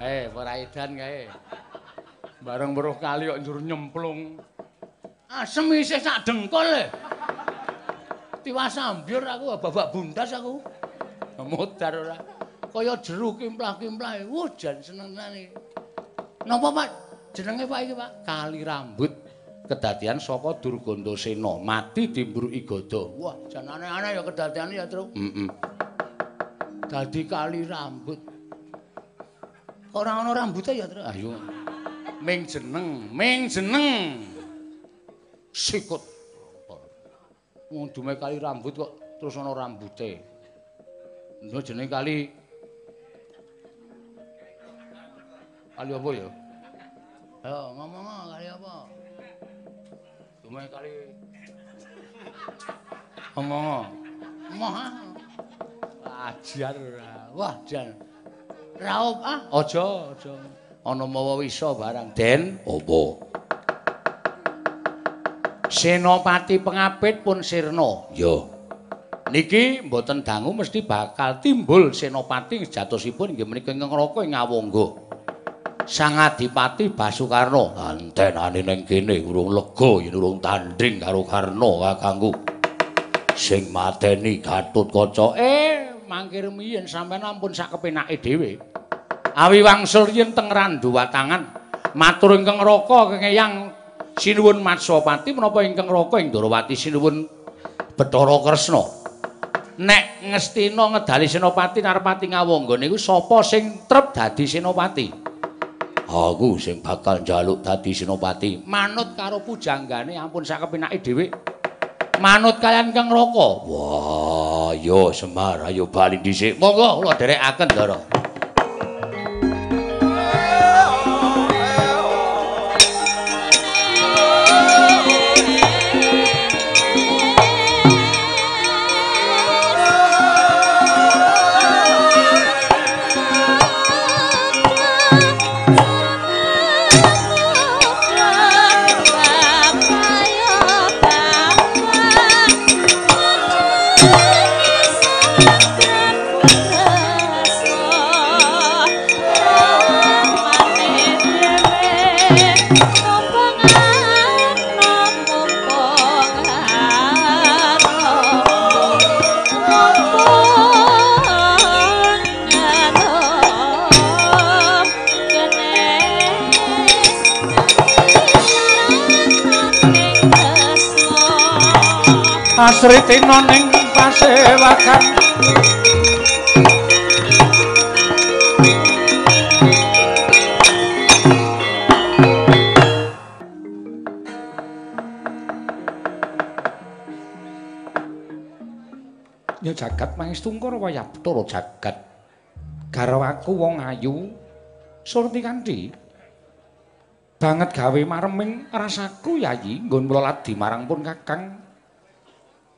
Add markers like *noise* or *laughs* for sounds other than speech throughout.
Eh, ora edan kae. Bareng weruh kali kok njur nyemplung. Asem isih sak dengkul e. Tiwas ambyur aku babak bundas aku. Mudar ora. Kaya jeru kimplah-kimplah. Wuh, jan seneng tenan Napa, Pak? Jenenge Pak iki, Pak? Kali rambut. Kedadian saka Durganda Sena, mati dimbruki gada. Wah, jan aneh-aneh ya kedadiane ya, Tru. Heeh. Dadi kali rambut. Ora ana rambuté ya, Tru. Ayo. Ming jeneng, ming jeneng. Sikut. Wong dume kali rambut kok terus ana rambuté. Ndo jeneng kali Kali apa ya? Ayo ngomong kali apa? Dume kali Ngomong. Moh. Ajar ora. Wah, jan. Raup ah, aja, aja. Ana mawa wisa barang, Den. Apa? Senopati pengapit pun sirna. Ya. Niki mboten dangu mesti bakal timbul senopati jatosipun inggih menika ingkang raka ing Awangga. Sang Adipati Basukarna antenane ning kene urung lega yen urung tanding karo Karna kakangku. Sing mateni Gatotkaca eh mangkir miyen sampeyan ampun sak kepenake dhewe. Awi wangsul yen teng Randuwatangan matur ingkang raka kengeyang sinuwun Matsapati menapa ingkang raka ing Darawati sinuwun Bathara Kresna. Nek ngestina ngedali Senopati Narpati Ngawangga niku sapa sing trep dadi Senopati? Aku sing bakal njaluk dadi Senopati. Manut karo pujanggane ampun sak kepenake dhewe. Manut kalian Kang Raka. Wah, yo Semar, ayo bali dhisik. Monggo kula dherekaken, Ndara. Asritina ning pasewakan. Ya jagat mangestungkara wayah Bathara jagat. Garwaku wong ayu surti kanthi. Banget gawe mareming rasaku yayi nggon kula ladi marang pun Kakang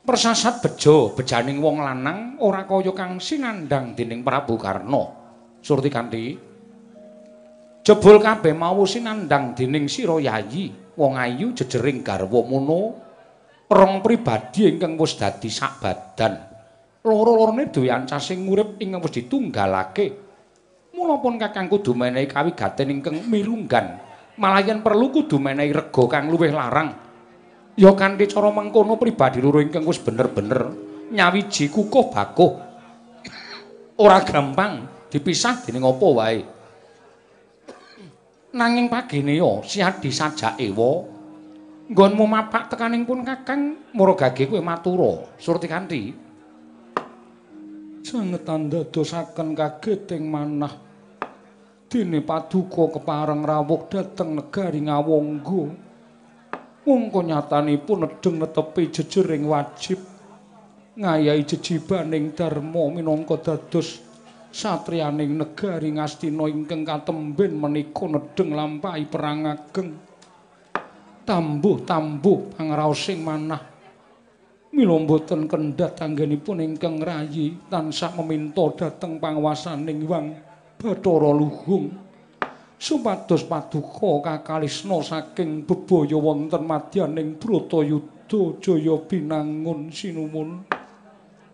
persasat bejo bejaning wong lanang ora kaya kang sinandang dening Prabu Karna. Surti kanthi jebul kabeh mau sinandang dening sira yayi wong ayu jejering garwa mono rong pribadi ingkang wis dadi sak badan. Loro-lorone duwe ancasing urip ingkang wis ditunggalake. Mula pun kakang kudu menehi kawigaten ingkang milunggan malayan perlu kudu menehi rega kang luwih larang ya kanthi cara mengkono pribadi loro ingkang wis bener-bener nyawiji kukuh bakuh. Ora gampang dipisah dening apa wae. Nanging pagene ya siadi sajak ewa nggonmu mapak tekaning pun kakang muragage kowe matura. Surti kanthi. Sanget andadosaken kageting manah. Dene paduka kepareng rawuh dhateng negari ngawangga Mungko nyatanipun nedeng netepi jejering wajib. Ngayahi jejibaning dharma minangka dados satriyaning negari Ngastina ingkang katemben menika nedeng lampahi perang ageng. Tambuh-tambuh pangraosing manah. Mila boten kendhat anggenipun ingkang rayi tansah meminta dhateng panguwasaning Wang Bathara Luhung supados paduka kakalisna saking bebaya wonten madyaning Bratayuda Jaya binangun sinumun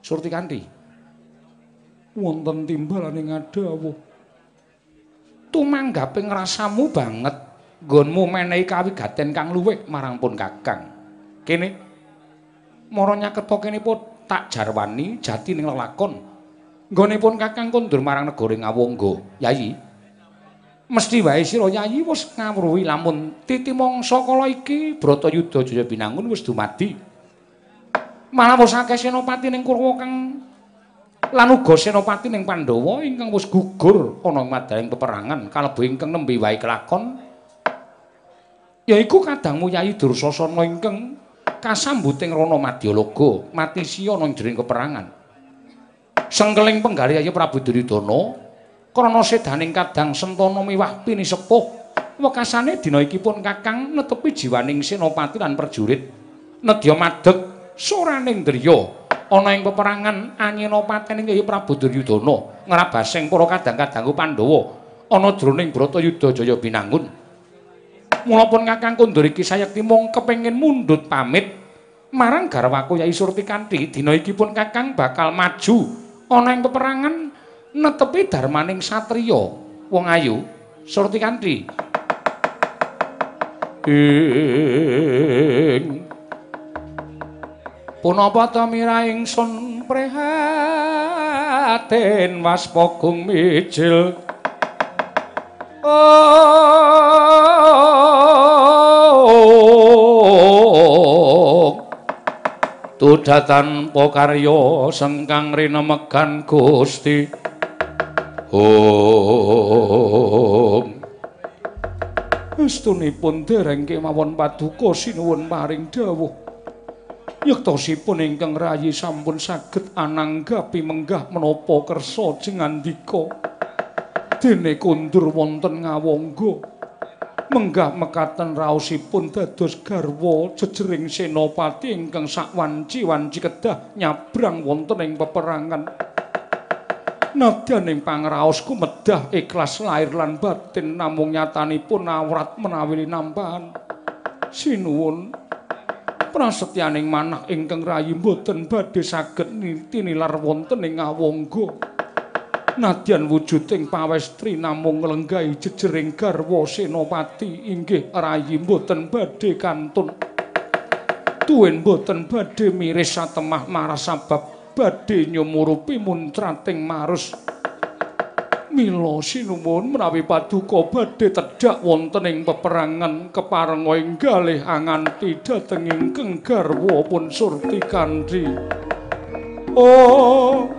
surti kanthi wonten timbalaning adawuh tumanggaping rasamu banget nggonmu menehi kawigaten kang luwih marang pun Kakang. Kene mara nyaketa kene po tak jarwani jati ning lelakon. Nggone pun Kakang kondur marang negara Ngawangga. Yayi. Mesti wae sira Yayi wis ngawruhi lamun titi mangsa kala iki Bratayuda Jaya Binangun wis dumadi. Malah wis akeh senopati ning Kurawa kang lan uga senopati ning Pandhawa ingkang wis gugur ana ing madaning peperangan kalebu ingkang nembe wae kelakon yaiku kadangmu Yayi Dursasana ingkang kasambuting Rana Madyalaga mati siya ana jroning peperangan sengkeling penggalih Yayi Prabu Duryudana krana sedaning kadang sentana miwah pinisepuh wekasane dina iki pun Kakang netepi jiwaning senopati lan prajurit nedya madeg soraning driya ana ing peperangan anyena patening Yayi Prabu Duryudana ngrabasing para kadang-kadangku Pandhawa. Ana jroning Bratayuda Jaya Binangun. Mula pun Kakang Kundur iki sayekti mung kepengin mundhut pamit. Marang garwaku Yayi Surtikanti dina iki pun Kakang bakal maju. Ana ing peperangan netepi darmaning satriya. Wong ayu Surtikanti. Ing Punapa ta mira ingsun prihatin waspa gung mijil Tudatan pokaryo sengkang rinemegan Gusti Om. Estunipun dereng kemawon paduka sinuwun maring dawuh. Yektosipun ingkang rayi sampun saged ananggapi menggah menapa kersa jengandika. Dene kundur wonten ngawangga menggah mekaten raosipun dados garwa jejering senopati ingkang sakwanci-wanci kedah nyabrang wonten ing peperangan nadyan ing pangraos kumedah ikhlas lair lan batin namung nyatanipun awrat menawi nampahan sinuwun. Prasetyaning manah ingkang rayi mboten badhe saged tinilar wonten ing ngawangga nadyan wujuding pawestri namung nglenggahi jejering garwa senopati inggih rayi mboten badhe kantun. Tuwin mboten badhe miris satemah maras sabab badhe nyumurupi muntrating marus. Mila sinuwun menawi paduka badhe tedhak wonten ing peperangan keparenga enggalih anganti dhateng ingkang garwa pun surti kanthi oh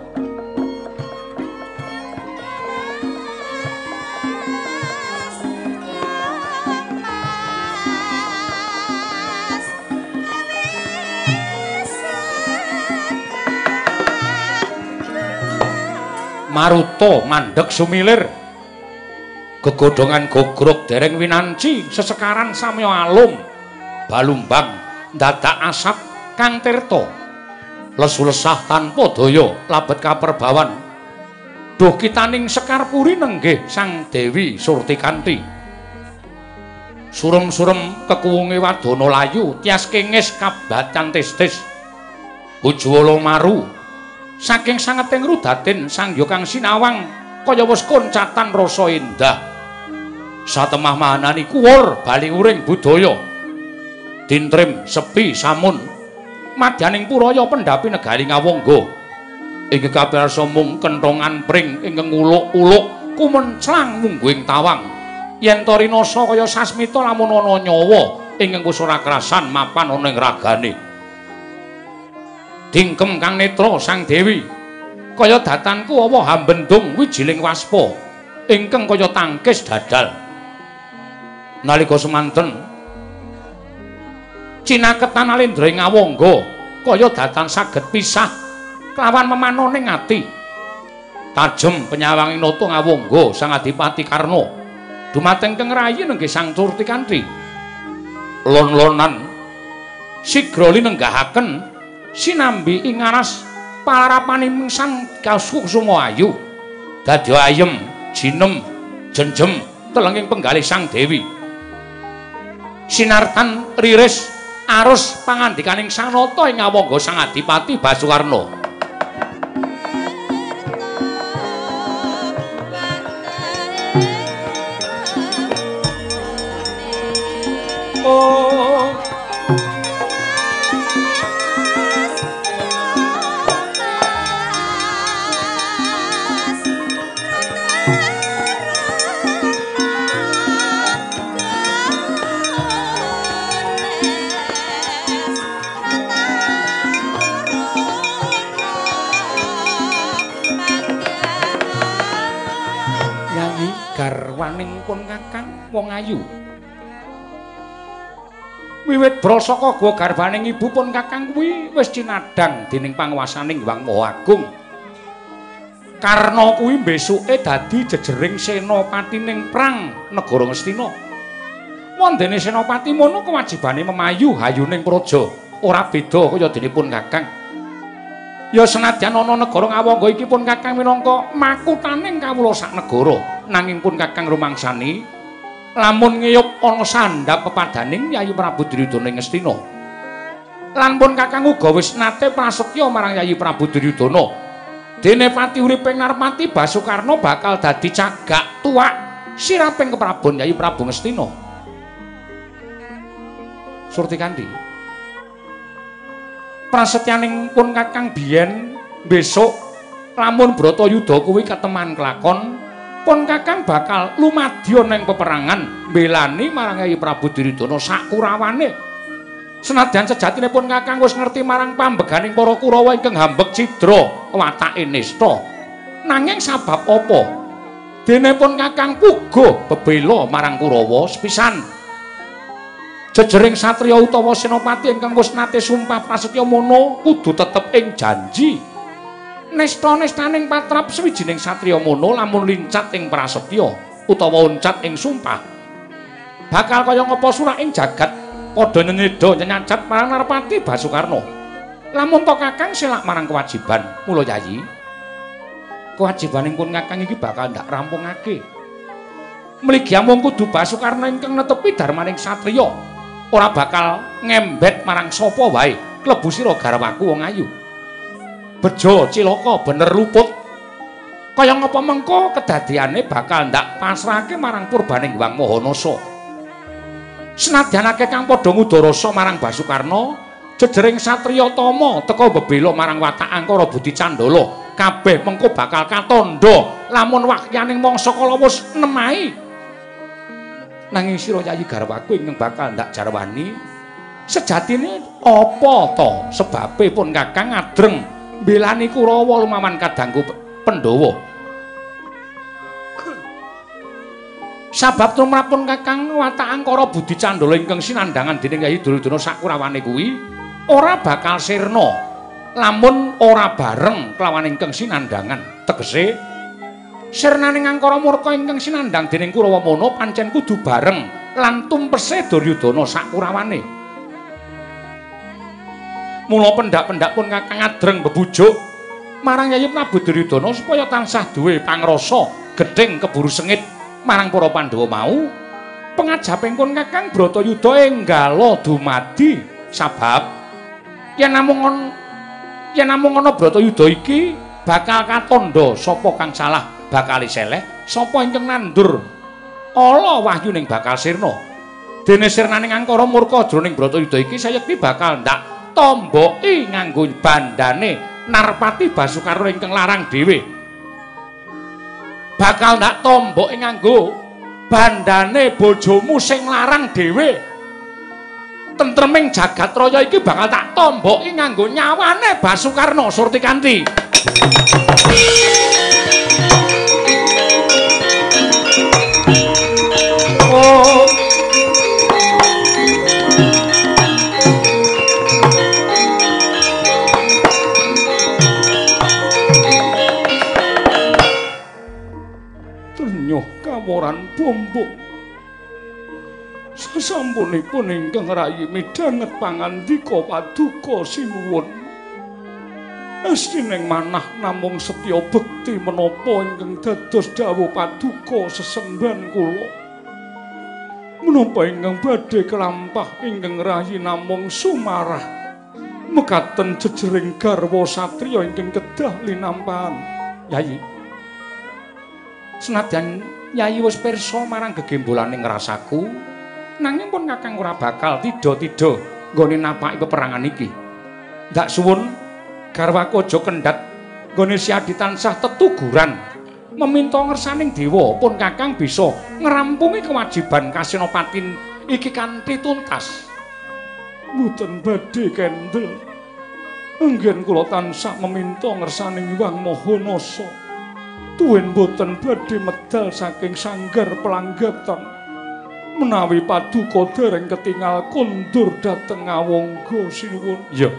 Maruta mandheg sumilir. Gegodhongan gogrok dereng winanci sesekaran samya alum. Balumbang dadak asap kang tirta. Lesu lesah tanpa daya labet kaperbawan. Duh kitaning sekar puri nenggih sang dewi surtikanti. Surem-surem kekuwunge wadana layu tias kengis kabacan tis-tis ujwala maru saking sangeting rudatin sang kang sinawang kaya wis koncatan rasa endah. Satemah mahanani kuwur bali uring budaya. Dintrim sepi samun madyaning puraya pendhapi negari ngawangga ing kapirsa mung kenthongan pring ingkang uluk-uluk kumenclang mungguing tawang. Yen to rinasa kaya sasmita lamun ana nyawa ingkang wis ora krasan mapan ana ing ragane dingkem kang netra sang dewi. Kaya datanku apa hambendung wijiling waspa. Ingkang kaya tangkis dadal. Nalika semanten cinaketan alendra ing ngawangga kaya datan saged pisah kelawan memanoning ati. Tajem penyawanging nata ngawangga sang adipati karna dumateng keng rayi nenggih sang turti kanthi lon-lonan sigra linenggahaken sinambi ing aras palarapaning sang Kusuma Ayu. Dadi ayem jinem jenjem telenging penggalih sang dewi. Sinartan riris arus pangandikaning sang nata ing ngawangga sang adipati Basuwarna garwaning pun Kakang wong ayu. Wiwit brasaka gua garwaning ibu pun Kakang kuwi wis cinadang dening panguwasaning Wang Maha Agung. Karna kuwi besuke dadi jejering senopati ning prang negara Ngastina. Wondene senopati mono kewajibane memayu hayuning praja, ora beda kaya dene pun Kakang. Ya senadyan ana negara ngawangga iki pun Kakang minangka makutaning kawula sak negara, nanging pun Kakang rumangsani lamun ngiyup ana sandhap pepadaning Yayi Prabu Duryudana ing Ngastina. Lan pun Kakang uga wis nate prasetya marang Yayi Prabu Duryudana Dene pati uriping Narpati Basukarna bakal dadi cagak tuwak siraping keprabon Yayi Prabu Ngastina. Surti Kandi. Prasetyaning pun Kakang biyen besok lamun Bratayuda kuwi keteman kelakon pun Kakang bakal lumadya ning peperangan mbelani marang Yayi Prabu Duryudana sakurawane. Senadyan sejatine pun Kakang wis ngerti marang pambeganing para Kurawa ingkang hambek cidra watake nista. Nanging sabab apa? Dene pun Kakang puguh bebela marang Kurawa sepisan. Jejering satriya utawa senopati ingkang wis nate sumpah prasetya mono kudu tetep ing janji. Nesta-nestaning patrap sawijining satriya mono lamun lincat ing prasetya utawa uncat ing sumpah bakal kaya ngapa surak ing jagat padha nyedo nyancat marang Narpati Basukarno. Lamun to Kakang selak marang kewajiban, mula Yayi. Kewajibaning pun Kakang iki bakal ndak rampungake. Mligi amung kudu Basukarno ingkang netepi darmaning satriya, ora bakal ngembet marang sapa wae, klebu sira garwaku wong ayu. Bejo cilaka bener luput. Kaya ngapa mengko kedadiane bakal ndak pasrahake marang purbaning Wang Mahanasa. Senadyan akeh kang padha ngudarasa marang Basukarna, jejering satriya tama teka bebela marang watak Angkara Budi Candala, kabeh mengko bakal katandha lamun wakyaning mangsa kala wis nemahi. Nanging sira Yayi Garwaku ingkang bakal ndak jarwani, sejatine apa to sebabe pun Kakang adreng mbelani Kurawa lumawan kadangku Pandhawa? Sabab tumrapun Kakang watak Angkara Budi Candala ingkang sinandhangan dening Yayi Duryudana sakurawane kuwi ora bakal sirna lamun ora bareng kelawan ingkang sinandhangan. Tegese sirnaning Angkara Murka ingkang sinandhang dening Kurawa Mono pancen kudu bareng. Lan tumpese Duryudana sakurawane. Mula pendak-pendak pun Kakang adreng bebujuk. Marang Yayi Prabu Duryudana supaya tansah duwe pangrasa gedeng keburu sengit. Marang para Pandhawa mau pengajaping pun Kakang Bratayuda enggala dumadi sabab. Yen namung yen namung ana Bratayuda iki bakal katandha sapa kang salah bakal seleh sapa ingkang nandur? Ala wahyu ning bakal sirna. Dene sirnaning angkara murka jroning Bratayuda iki sayekti bakal ndak tomboki nganggo bandane Narpati Basukarna ingkang larang dhewe. Bakal ndak tombok nganggo bandane bojomu sing larang dhewe. Tentreming jagat raya iki bakal tak tomboki nganggo nyawane Basukarna Surtikanti laporan bombong. Sasampunipun ingkang rayi midhanget pangandika paduka sinuwun. Astineng manah namung setya bekti menapa ingkang dados dawuh paduka sesemban kula. Menapa ingkang badhe kelampah ingkang rayi namung sumarah. Mekaten jejering garwa satriya ingkang kedah linampahan. Yayi. Senadyan Yayi wis pirsa marang gegembolaning rasaku, nanging pun Kakang ora bakal tida-tida nggone napaki peperangan iki. Ndak suwun garwaku aja kendhat nggone siadi tansah tetuguran meminta ngersaning dewa pun Kakang bisa ngrampungi kewajiban kasenopatin iki kanthi tuntas. Mboten badhe kendel. Anggen kula tansah meminta ngersaning Wang Mahanasa. Tuwin boten badhe medal saking sanggar pelanggatan menawi paduka dereng ketingal kondur dhateng ngawangga sinuwun. Ya.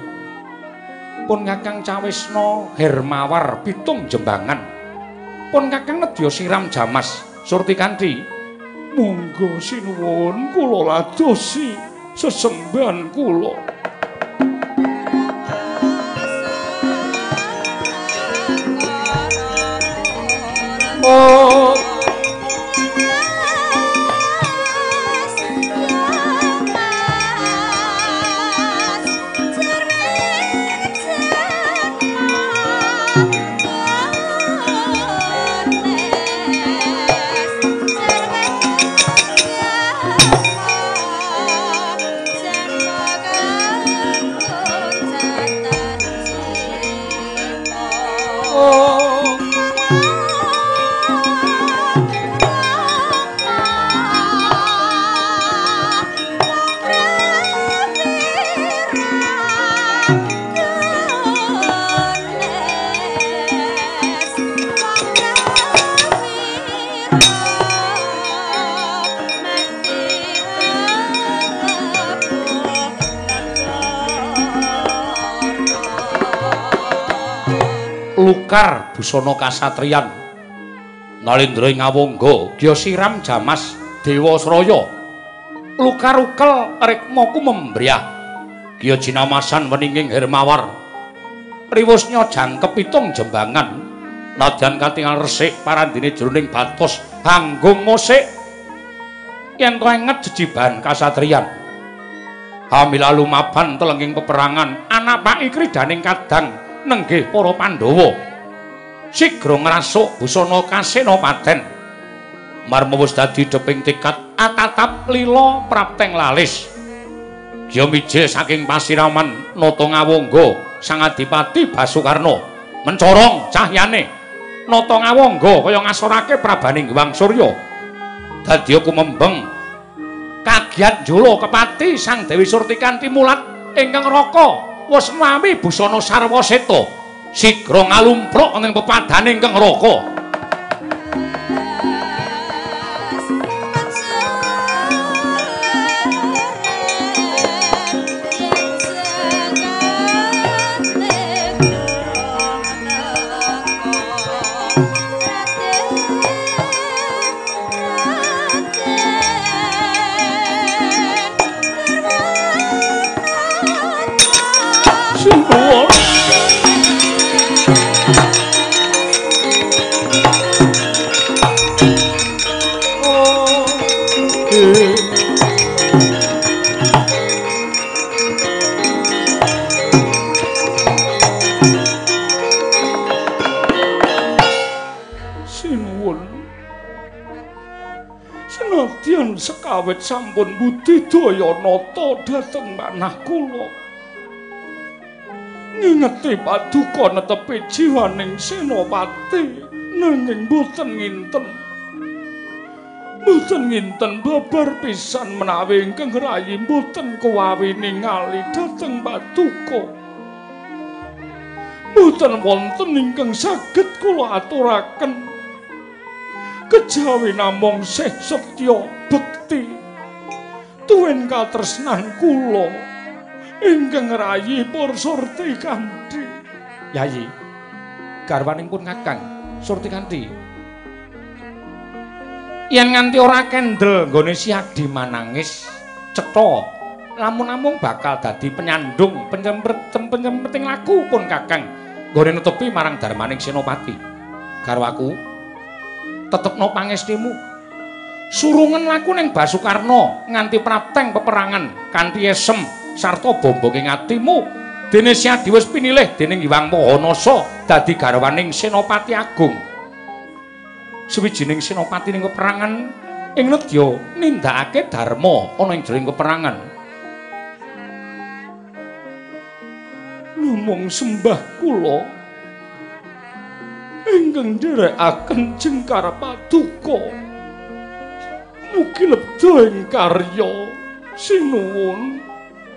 Pun kakang cawisna hermawar pitung jembangan. Pun kakang nedya siram jamas surti kanthi monggo sinuwun kula ladosi sesembahan kula Oh Lukar busana kasatriyan. Nalindra ngawangga Gya Siram Jamas Dewa Sraya Lukar ukel rikmaku membriah Gya Jinamasan weninging Hermawar. Riwusnya jangkep pitung jembangan. Nadyan katingal resik parandine jroning batos hanggung musik yen to enget jejiban kasatriyan. Hamilalu maban telenging peperangan anak pak ikridaning kadang nenggih para Pandhawa. Sigra ngrasuk busana Kasenopaten. Marma wis dadi deping tekad atatap lila prapteng lalis. Gya mijil saking pasiraman nata ngawangga Sang Adipati Basukarna mencorong cahyane nata ngawangga kaya ngasorake prabaning Gewang Surya. Dadi kumembeng kagiat jula kepati Sang Dewi Surtikanti mulat ingkang raka wis mami busana sarwa seta sigra ngalumpruk ning pepadaning kang raka awit sampun budidaya nata dhateng manah kula. Ngingeti paduka netepi jiwaning senopati nanging boten nginten. Boten nginten babar pisan menawi ingkang rayi boten kuwawi ningali dhateng paduka. Boten wonten ingkang saged kula aturaken. Kejawi namung sih setya bekti tuwin katresnan kula. Ingkang rayi pur surti kanthi. Yayi garwaning pun kakang surti kanthi. Yen nganti ora kendel nggone siadi manangis cetha. Lamun-lamun bakal dadi penyandung penyempeting laku pun kakang nggone nutupi marang darmaning senopati. Garwaku tetepno pangestimu surungan laku ning Basukarno nganti prapteng peperangan kanthi esem sarta bombonge atimu. Dene Siadi wis pinilih dening Hyang Mahanasa dadi garwaning Senopati Agung. Suwijining senopati ning peperangan ing nedya nindakake dharma ana ing jroning peperangan. Ngomong sembah kula ingkang nderekaken jengkar paduka mugi lebda ing karya sinuwun.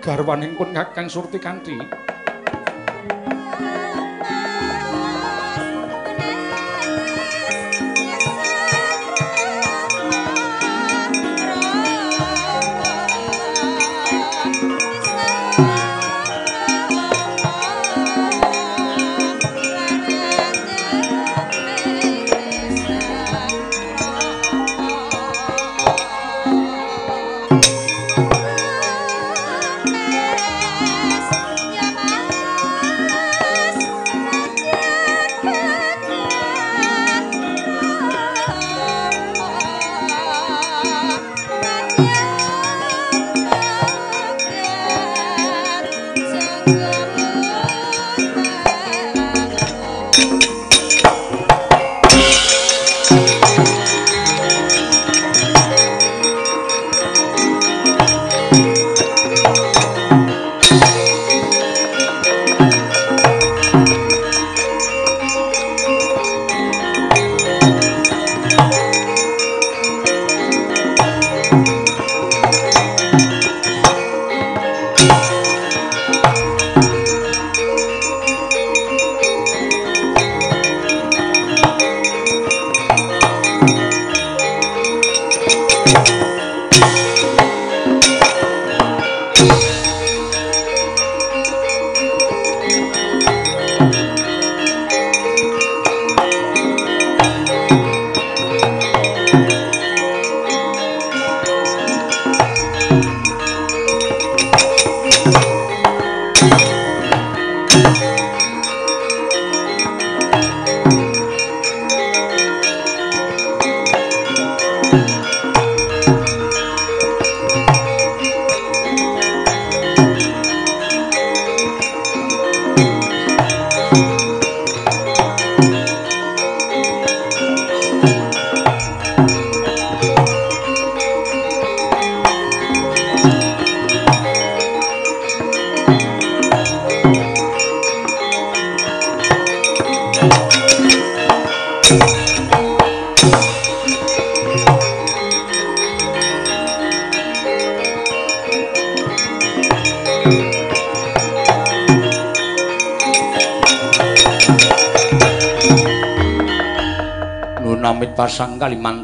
Garwaning pun Kakang Surtikanti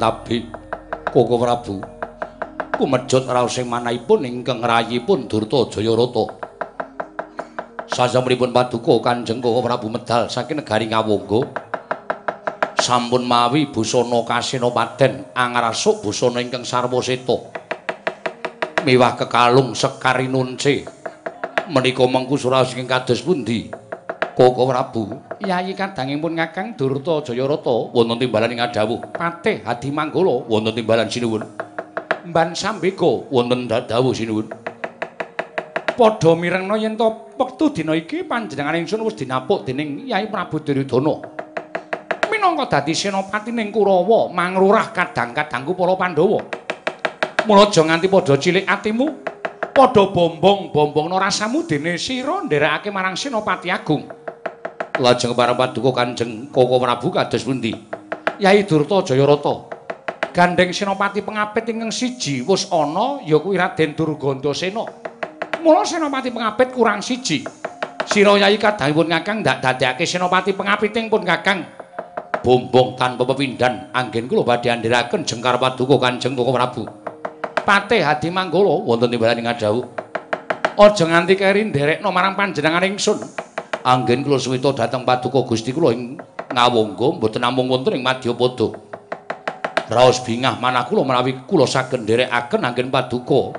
kalimantabi Koko Prabu. Kumejut raos sing manahipun ingkang rayipun Durta Jayarata. Sasampunipun paduka Kanjeng Koko Prabu medal saking negari Ngawangga sampun mawi busana kasenopaden angrasuk busana ingkang sarwa seta. Miwah kekalung sekari nunce menika mengku suraos ingkang kados pundi Koko Prabu Yayi kadangipun Kakang Durta Jayarata wonten timbalan ing adawuh Patih Hadi Manggala wonten timbalan sinuwun. Mban Sambeka wonten dawuh sinuwun. Padha mirengna yen to wektu dina iki panjenengan ingsun wis dinapuk dening Yai Prabu Duryudana. Minangka dadi senopati ning Kurawa mangrurah kadang-kadangku para Pandhawa. Mula aja nganti padha cilik atimu padha bombong-bombongno rasamu dene sira nderekake marang senopati agung lajeng para paduka Kanjeng Koko Prabu kados pundi? Yai Durta Jayarata. Gandeng Senopati pengapit ingkang siji wis ana ya kuwi Raden Durgandasena. Mula Senopati pengapit kurang siji. Sira Yai kadhawuhipun Kakang ndak dadekake Senopati pengapiting pun Kakang. Bombong tanpa pepindhan anggen kula badhe andhiraken jengkar paduka Kanjeng Koko Prabu. Patih Hadi Manggala wonten timbalan ing adawuh. Aja nganti keri nderekno marang panjenengan ingsun. Anggen kula suwita dhateng paduka Gusti kula ing Ngawangga mboten namung wonten ing Madyapada. Raos bingah manah kula menawi kula saged nderekaken anggen paduka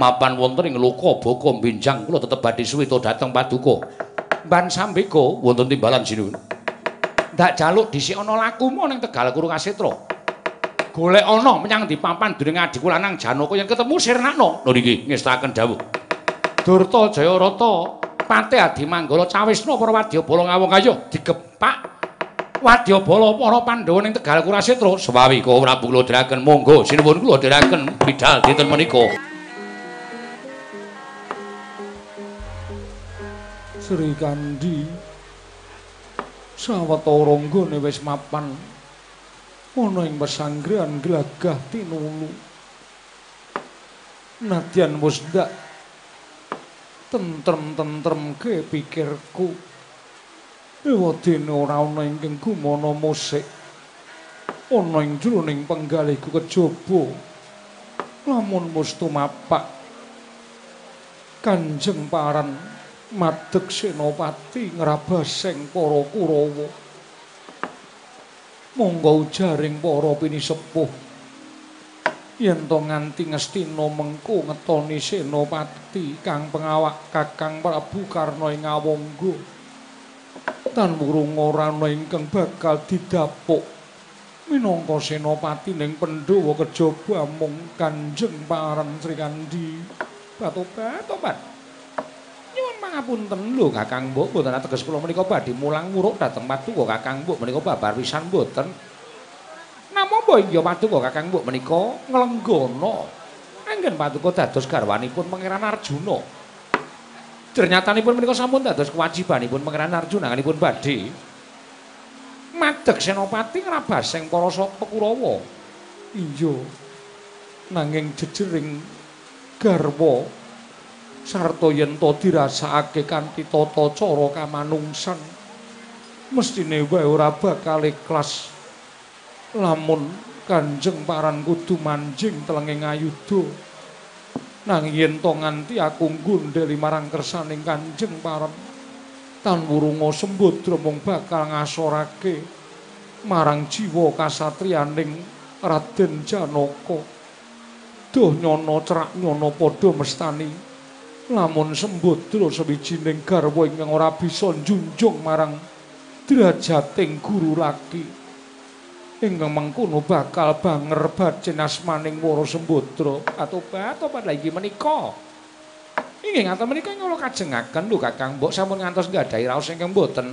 mapan wonten ing Loka Baka Benjang kula tetep badhe suwita dhateng paduka. Mban sambeka wonten timbalan sinuwun. Ndak jaluk dhisik ana lakumu ning Tegal Kuru Kasetra. Golek ana menyang dipapan dening adikku lanang Janaka yen ketemu Sirnakna. Lho niki ngestaken dawuh. Durta Jayarata Pate Adi Manggala cawisna para wadyabala ngawong ayo digepak. Wadyabala para Pandhawa ning Tegal Kurasetra sawawi kula Prabu kula dherekaken monggo sinuwun kula dherekaken bidhal dinten menika. Sri Kandi sawetara nggone wis mapan. Ana ing pesanggrahan glagah tinulu. Nadyan wis ndak tentrem-tentrem ke pikirku. Ewadene ora ana ingkang gumana musik. Ana ing jroning penggalihku kejaba. Lamun mustu mapak. Kanjeng paran madeg senopati ngrabaseng para Kurawa. Monggo ujaring para pinisepuh. Yen to nganti ngestina mengko ngetoni senopati kang pengawak kakang Prabu Karna ing Awangga. Tan wurung ora ana ingkang bakal didapuk. Minangka senopati ning Pandhawa kejaba mung Kanjeng Paran Sri Kandi. Batobat tobat nyuwun pangapunten lho Kakang Mbok. Mboten ateges kula menika badhe mulang muruk dhateng Paduka Kakang Mbok. Menika babar pisan mboten Namo mbok inggih paduka Kakang Mbok menika nglenggana. Anggen paduka dados garwanipun Pangeran Arjuna. Ternyatanipun menika sampun dados kewajibanipun Pangeran Arjuna kanipun badhe madeg senopati ngrabaseng para sapa Kurawa. Iya. Nanging jejering garwa sarta yen to dirasakake kanthi tata cara kamanungsan mestine wae ora bakal ikhlas lamun Kanjeng Paran kudu manjing telenging ayuda nanging yen to nganti aku nggondheli marang kersaning Kanjeng Paran tan wurunga sembodra mung bakal ngasorake marang jiwa kasatriyaning Raden Janaka. Doh nyono cerak nyono padha mestani lamun sembodra sawijining garwa ingkang ora bisa njunjung marang derajating guru laki ingkang mengkono bakal banger bajen asmaning Wara Sembodra atobat atobat lagi menika. Inggih ngaten menika kula kajengaken lho Kakang. Mbok sampun ngantos nggadahi raos ingkang mboten.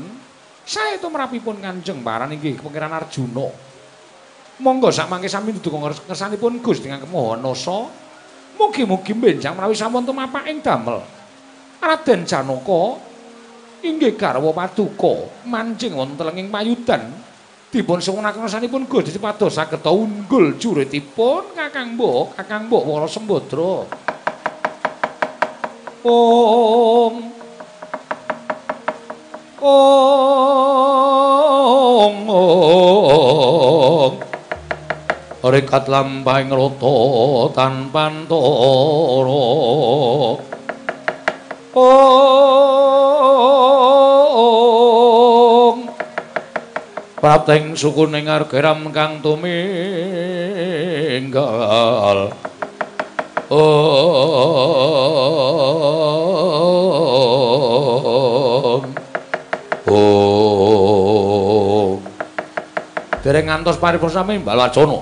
Sae to merapipun Kanjeng Paran inggih Pangeran Arjuna. Monggo sak mangke sami dudu ngersanipun Gusti Kang Mahanasa mugi-mugi benjang menawi sampun tumapak ing damel. Raden Janaka inggih garwa paduka mancing wonten ing payudan dipun suwunaken rasanipun Gusti pados saged unggul juritipun Kakang Mbok, Kakang Mbok Wara Sembadra. Om Om Om rekat lampahing rata tanpa antara Om Prateng sukuning argeram kang tuminggal. Om. Om. Dereng ngantos paripurna sami Mbak Wacana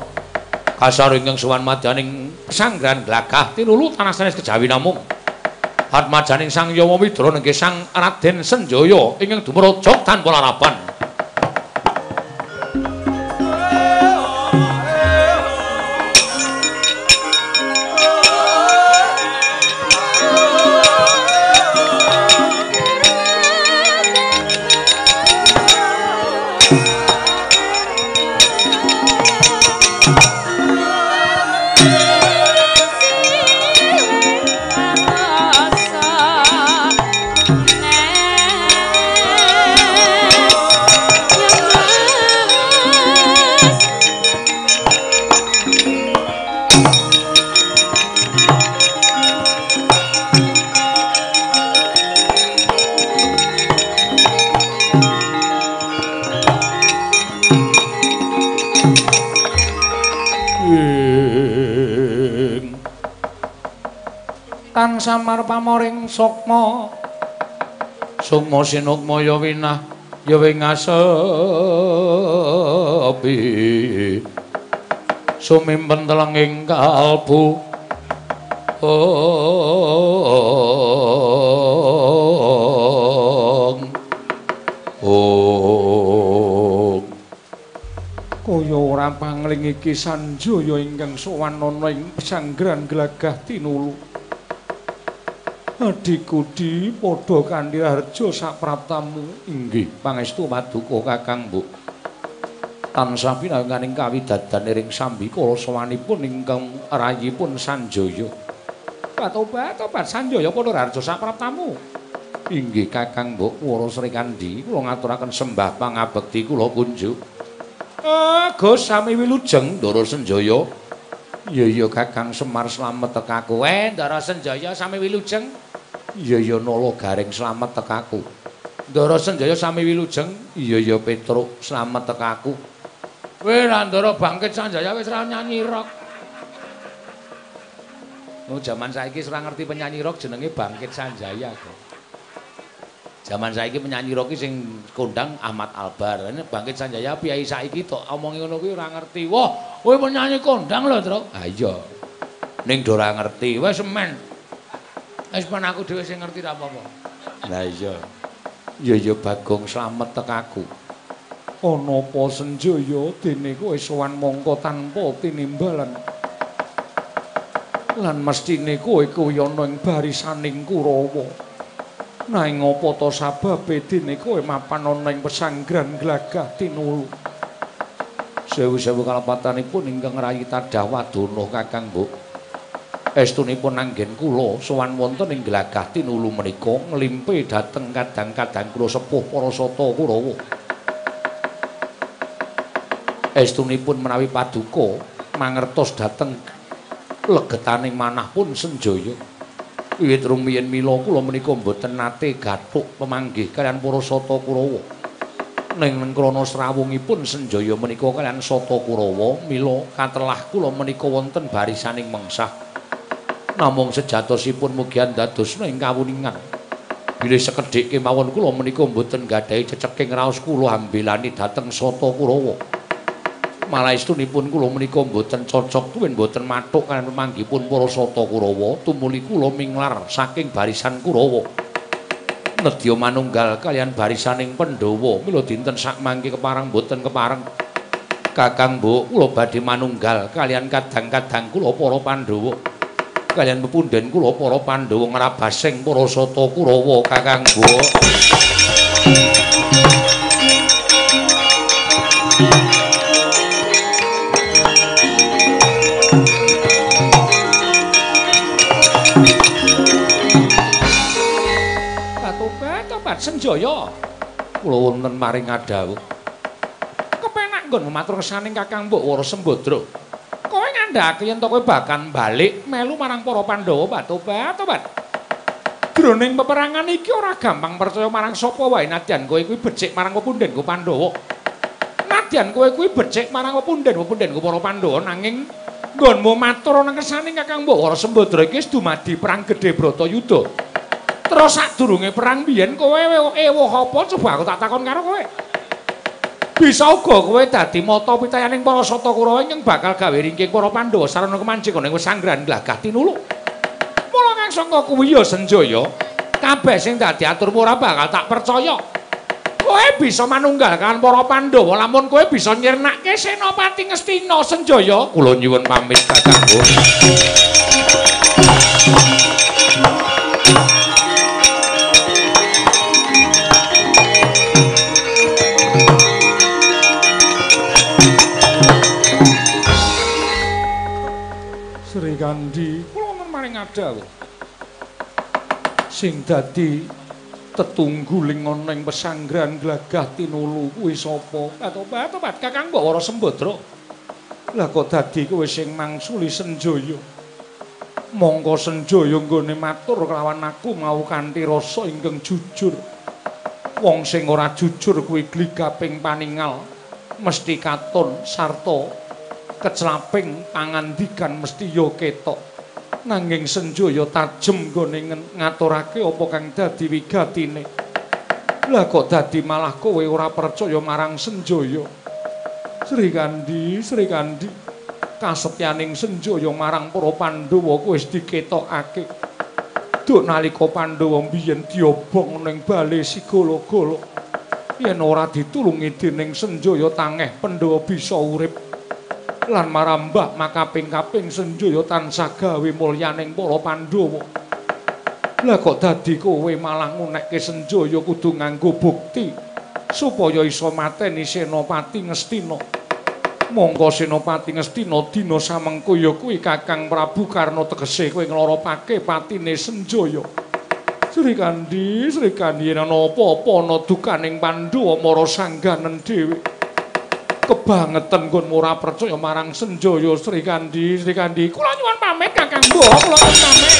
kasar ingkang suwan madyaning pesanggrahan glagah tinulu tanah sanes kejawi namung Atmajaning Sang Yama Widra nggih Sang Raden Senjaya ingkang dumraja tanpa larapan. Samar pamoring sukma. Sukma sinukma ya winah ya wingasepi sumimpen telenging kalbu. Ong. Ong. Kaya ora pangling iki sanjaya ingkang sowan ana ing pesanggrahan glagah tinulu Adikudi padha kanthi harja sapraptamu inggih pangestu paduka Kakang Mbok. Tansah pinanganing kawidadan ing sambi kala sawanipun ingkang rayipun Sanjaya. Patobat-obat Sanjaya padha harja sapraptamu. Inggih Kakang Mbok Wara Sri Kandi kula ngaturaken sembah pangabekti kula kunjuk. Eh, Gus sami wilujeng Ndara Sanjaya. Iya iya Kakang Semar slamet tekaku. Eh, Ndara Sanjaya sami wilujeng. Iya nolo garing selamat tekaku. Ndara Senjaya sami wilujeng. Iya iya Petruk selamat tekaku. Weh Ndara bangkit Sanjaya wis ora nyanyi rock. Oh jaman saiki ora ngerti penyanyi rock jenenge Bangkit Sanjaya kok. Jaman saiki penyanyi rock sing kondang Ahmad Albar. Ini Bangkit Sanjaya piyai saiki tok omongi ngono kuwi ora ngerti. Wah, kowe penyanyi kondang lho, Tru. Ha iya. Ning ora ngerti. Wis semen. Wis pan aku dhewe sing ngerti ra apa-apa. Lah iya. Ya ya Bagong slamet tekaku. Ana apa senjaya dene kowe sowan mongko tanpa tinimbalan. Lan mestine kowe kuwi ana ing barisaning Kurawa. Nanging apa to sababe dene kowe mapan ana ing pesanggrahan glagah tinulu. Sewu-sewu kalepatanipun ingkang rayi tadah wadana Kakang Mbok. Estunipun anggen kula sowan wonten ing glagah tinulu menika nglimpe dhateng kadang-kadang kula sepuh para sata Kurawa. Estunipun menawi paduka mangertos dhateng legetaning manah pun senjaya. Wiwit rumiyin mila kula menika mboten nate gathuk pemanggih kalian para sata Kurawa. Ning krana srawungipun senjaya menika kalian sata Kurawa mila katelah kula menika wonten barisaning mengsah. Namung sejatosipun mugian dadosna ing kawuningan. Bilih sekedhik kemawon kula menika mboten gadhahi ceceking raos kula ambelani dhateng Sata Kurawa. Malaistunipun kula menika mboten cocok tuwin mboten mathuk kaliyan pemanggipun para Sata Kurawa, tumuli kula minglar saking barisan Kurawa. Nedya manunggal kalian barisaning Pandhawa, mila dinten sak mangke keparang mboten keparang. Kakang Mbok, kula badhe manunggal kalian kadang-kadang kula para Pandhawa. Kalian pepunden kula para Pandhawa ngrabasing para sata Kurawa Kakang Mbok. Tobat-tobat senjaya. Kula wonten maring adhawuh. Kepenak nggon matur kesaning Kakang Mbok Wara Sembadra. Ngandhake yen to kowe bakal balik melu marang para Pandhawa batobat tobat. Jroning peperangan iki ora gampang percaya marang sapa wae nadyan kowe kuwi becik marang pepundhenku Pandhawa. Nadyan kowe kuwi becik marang pepundhen-pepundhenku para Pandhawa nanging nggonmu matur ana kersane Kakang Mbawara Sembadra iki wis dumadi perang gedhe Bratayuda. Terus sadurunge perang biyen kowe ewuh apa coba aku tak takon karo kowe. Bisa uga kowe dadi mata pitayaning para sata Kurawa ingkang bakal gawe ringking para Pandhawa sarana kemancing ning sanggrahan glagah tinuluk. Mula kang sangka kuwi ya Senjaya, kabeh sing dadi aturmu ora bakal tak percaya. Kowe bisa manunggalkan para Pandhawa lamun kowe bisa nyirnake Senopati Ngastina Senjaya. Kula nyuwun pamit Kakang. Sri Kandi, kula men maring ada Sing dadi tetungguling ana ing pesanggrahan glagah tinulu kuwi sapa? Atobat, atobat Kakang Bawara Sembadra. Lah kok dadi kowe sing mangsuli Senjaya? Monggo Senjaya nggone matur kelawan aku mau kanthi rasa ingkang jujur. Wong sing ora jujur kuwi gligaping paningal mesti katon sarta keclaping pangandikan mesti ya ketok. Nanging Senjaya tajem nggone ngaturake apa kang dadi wigatine. Lah kok dadi malah kowe ora percaya marang Senjaya? Sri Kandi, Sri Kandi. Kasetyaning Senjaya marang para Pandhawa kowe wis diketokake. Duk nalika Pandhawa biyen diobong ning bale sigala-gala. Yen ora ditulungi dening Senjaya tangeh Pandhawa bisa urip. Lan marambah makaping-kaping Senjaya tansah gawe mulyaning para Pandhawa. Lah kok dadi kowe malah ngunekke Senjaya kudu nganggo bukti supaya iso mateni Senopati Ngastina. Monggo Senopati Ngastina dina samengko ya kuwi Kakang Prabu Karna tegese kowe nglaropake patine Senjaya. Sri Kandi, Sri Kandi yen ana apa-apa ana dukaning Pandhawa mara sangganen dhewe. Kebangetan kon ora percaya marang Senjaya Sri Kandi Sri Kandi kula nyuwun pamit Kakang Mbok kula pamit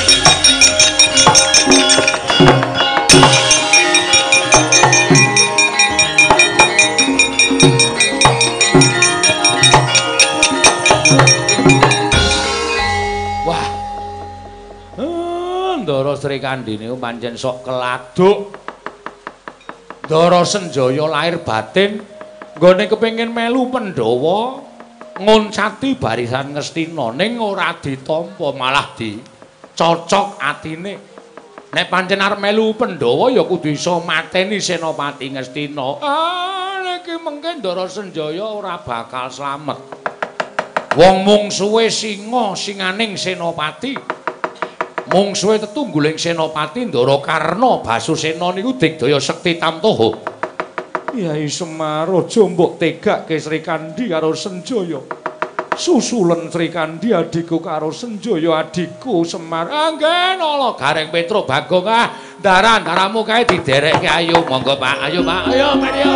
Wah. Eh, Ndara Sri Kandi niku pancen sok keladuk. Ndara Senjaya lahir batin nggone kepengin melu Pandhawa ngoncati barisan Ngastina ning ora ditampa malah dicocok atine. Nek pancen arep melu Pandhawa ya kudu iso mateni Senopati Ngastina. Ah, iki mengke Ndara Senjaya ora bakal slamet. Wong mungsuhe singa singaning Senopati. Mungsuhe tetungguling Senopati Ndara Karna Basusena niku digdaya sekti tamtoha. Yai Semar aja mbok tegake Sri Kandi karo Senjaya. Susulen Sri Kandi adikku karo Senjaya adikku Semar. Anggen ala Gareng Petro Bagong ah. Daran-daramu kae diderekke ayo monggo Pak. Ayo Pak. Ayo Mario.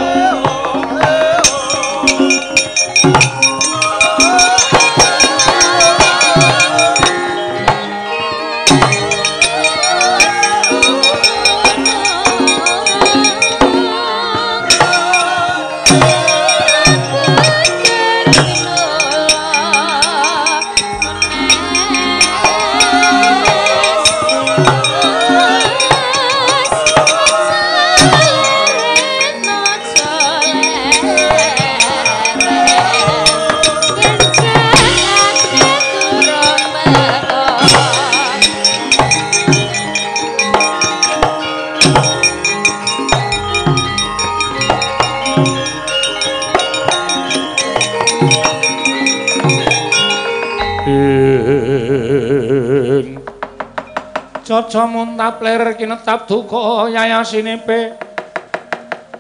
Caca muntap ler kinetap duka yayasine pe.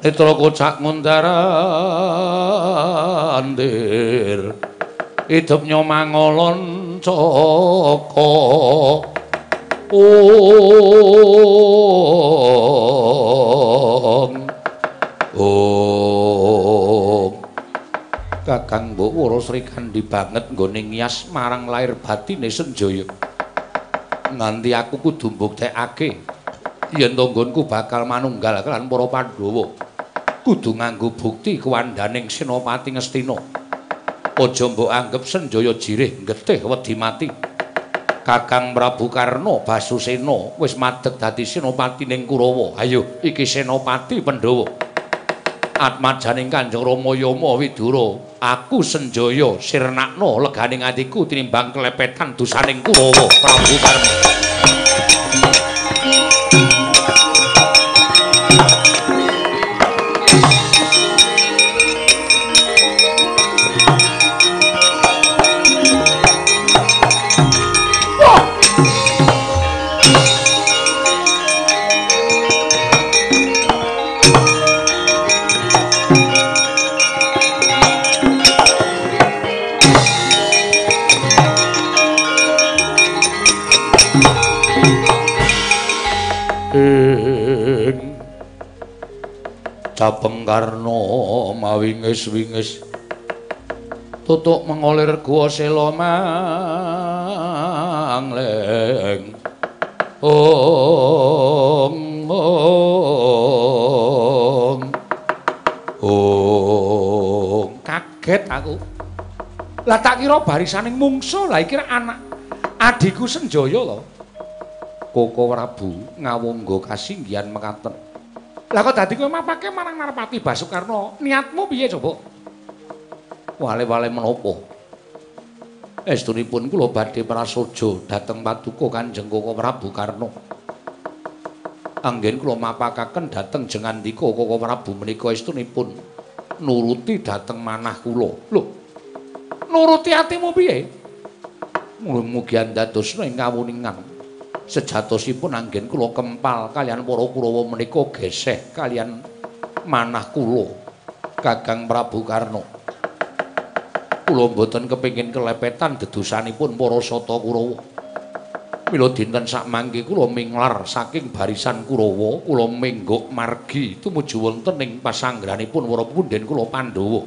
Netra kocak mundarandir. Hidup nyomangolon caka. Om. Om. Kakang Mbok Wara Sri Kandi banget nggone ngias marang lair batine Senjaya. Nganti aku kudu mbuktekake yen to nggonku bakal manunggal kan para Pandhawa. Kudu nganggo bukti kuwandaning Senopati Ngastina. Aja mbok anggap Senjaya jirih getih wedi mati. Kakang Prabu Karna Basusena wis madeg dadi Senopati ning Kurawa. Ayo iki Senopati Pandhawa. Atmajaning Kanjeng Rama Yama Widura aku senjaya sirnakna leganing atiku tinimbang kelepetan dosaning Kurawa Prabu Karna Capeng Karna mawingis-wingis tutuk mengolir gua sela mangleng. Ong ong ong kaget aku. Lah tak kira barisaning mungsu lah iki anak adikku Senjaya lho Koko Prabu ngawungga kasinggihan mekaten Lah kok dadi kowe mapake marang Narpati Basukarna? Niatmu piye coba? Wale-wale menapa? Estunipun kula badhe prasaja dhateng Paduka Kanjeng Koko Prabu Karna. Anggen kula mapakaken dhateng jengandika Koko Prabu menika estunipun nuruti dhateng manah kula. Lho. Nuruti atimu piye? Mugi andadosna ing kawuningan. Sejatosipun anggen kula kempal kalian para Kurawa menika geseh kalian manah kula Kakang Prabu Karna. Kula mboten kepengin kelepetan dedosanipun para sata Kurawa. Mila dinten sak mangke kula minglar saking barisan Kurawa, kula menggok margi tumuju wonten ing pasanggranipun para punden kula Pandhawa.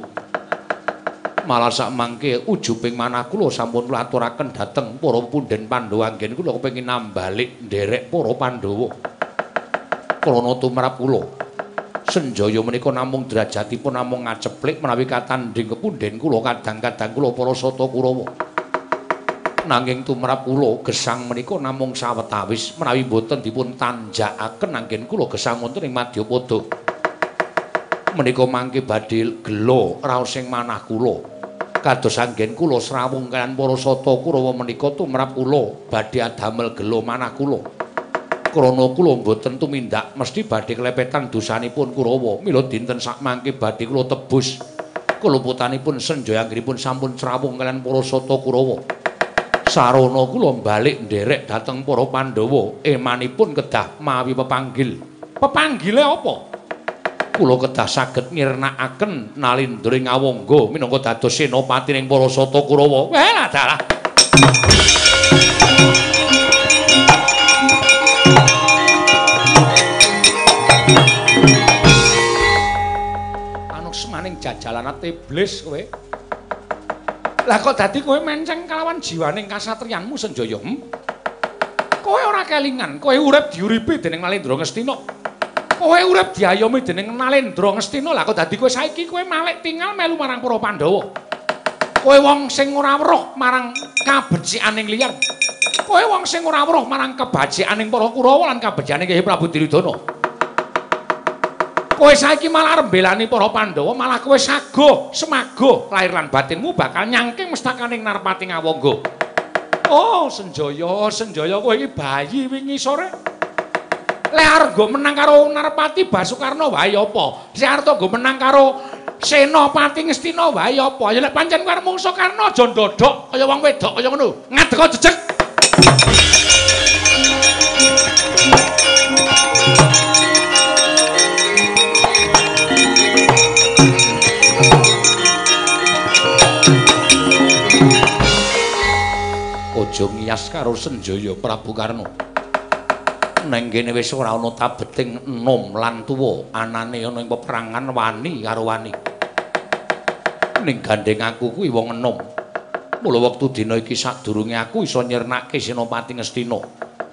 Malah sak mangke ujuping manah kula sampun kula aturaken dhateng para punden Pandhawa anggen kula kepengin nambalik nderek para Pandhawa. Krana tumrap kula Senjaya menika namung derajatipun namung ngaceplik menawi katanding kepunden kula kadang-kadang kula para sata Kurawa. Nanging tumrap kula gesang menika namung sawetawis menawi boten dipun tanjakaken anggen kula gesang wonten ing Madyapada. Menika mangke badhe gelo raos sing manah kula. Kados anggen kula srawung kalian para sata Kurawa menika tumrap kula badhe adamel gelo manah kula. Krana kula mboten tumindak mesti badhe klepetan dosanipun Kurawa. Mila dinten sak mangke badhe kula tebus keluputanipun senjaya anggenipun sampun srawung kalian para sata Kurawa. Sarana kula balik nderek dhateng para Pandhawa emanipun kedah mawi pepanggil. Pepanggile apa? Kula kedah saged mirnakaken nalindring ngawangga minangka dados senopati ning para sata Kurawa. Wah, dalah. Anu semaning iblis kowe. Lah kok dadi kowe menceng kalawan jiwaning kasatriyanmu Senjaya? Hmm? Kowe ora kelingan, kowe urip diuripi dening Nalendra Ngastina. Kowe urip diayomi dening Nalendra Ngastina lha kok dadi kowe saiki kowe malih tinggal melu marang para Pandhawa. Kowe wong sing ora weruh marang kabecikaning liyan. Kowe wong sing ora weruh marang kebajikaning para Kurawa lan kabejane Kyai Prabu Diridana. Kowe saiki malah rembelani para Pandhawa, malah kowe sago, semago lahir lan batinmu bakal nyangking mestakaning Narpati Ngawangga. Oh, Senjaya, Senjaya kowe iki bayi wingi sore. Le arga menang karo Narpati Basukarna wae apa? Si Arta go menang karo Senopati Ngastina wae apa? Ya lek pancen karo mungsa Karna aja ndodok kaya wong wedok kaya ngono. Ngadeka jejeg. Aja ngiyas karo Senjaya Prabu Karna. Neng kene wis ora ana tabeting enom lan tuwa anane ana ing peperangan wani karo wani ning gandeng aku kuwi wong enom. Mula wektu dina iki sadurunge aku iso nyernake Senopati Ngastina.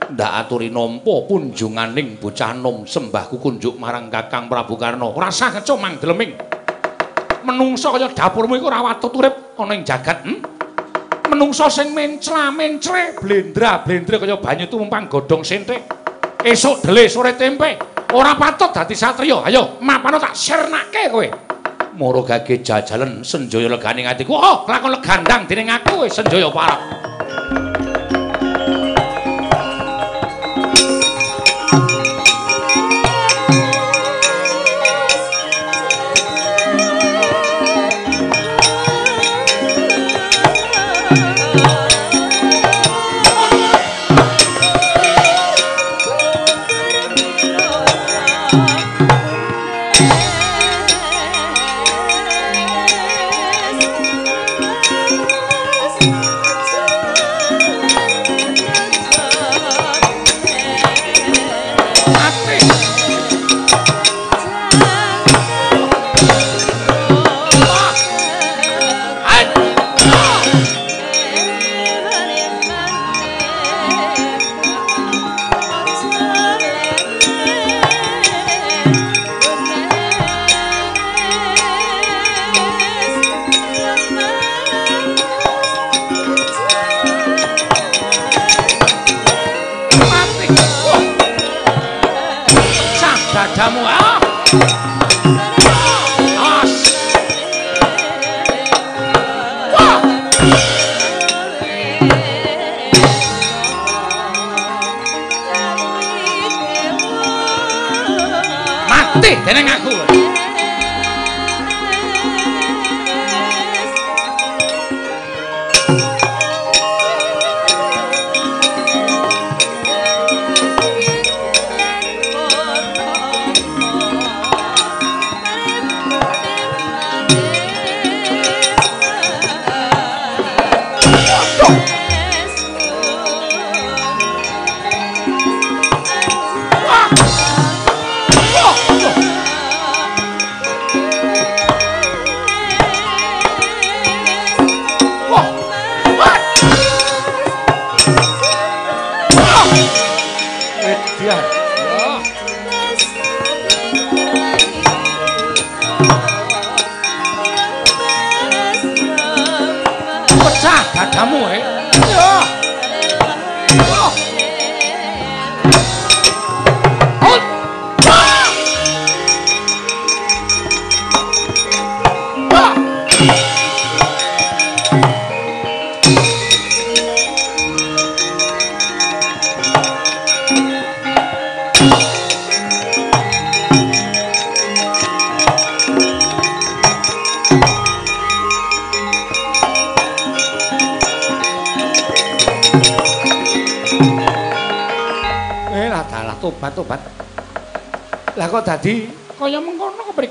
Ndak aturi nampa punjunganing bocah nom sembahku kunjuk marang Kakang Prabu Karna. Ora sah keco mang deleming. Menungsa kaya dapurmu iku ora watut urip ana ing jagat. Hmm? Menungsa sing mencla mencre blendra blendre kaya banyu tumumpang godhong sentik. Esuk dele sore tempe. Ora patut dadi satriya. Ayo, mapano tak sirnake kowe. Moro gage jajalan senjaya legane atiku. Oh, lakon legandang dening aku senjaya parek.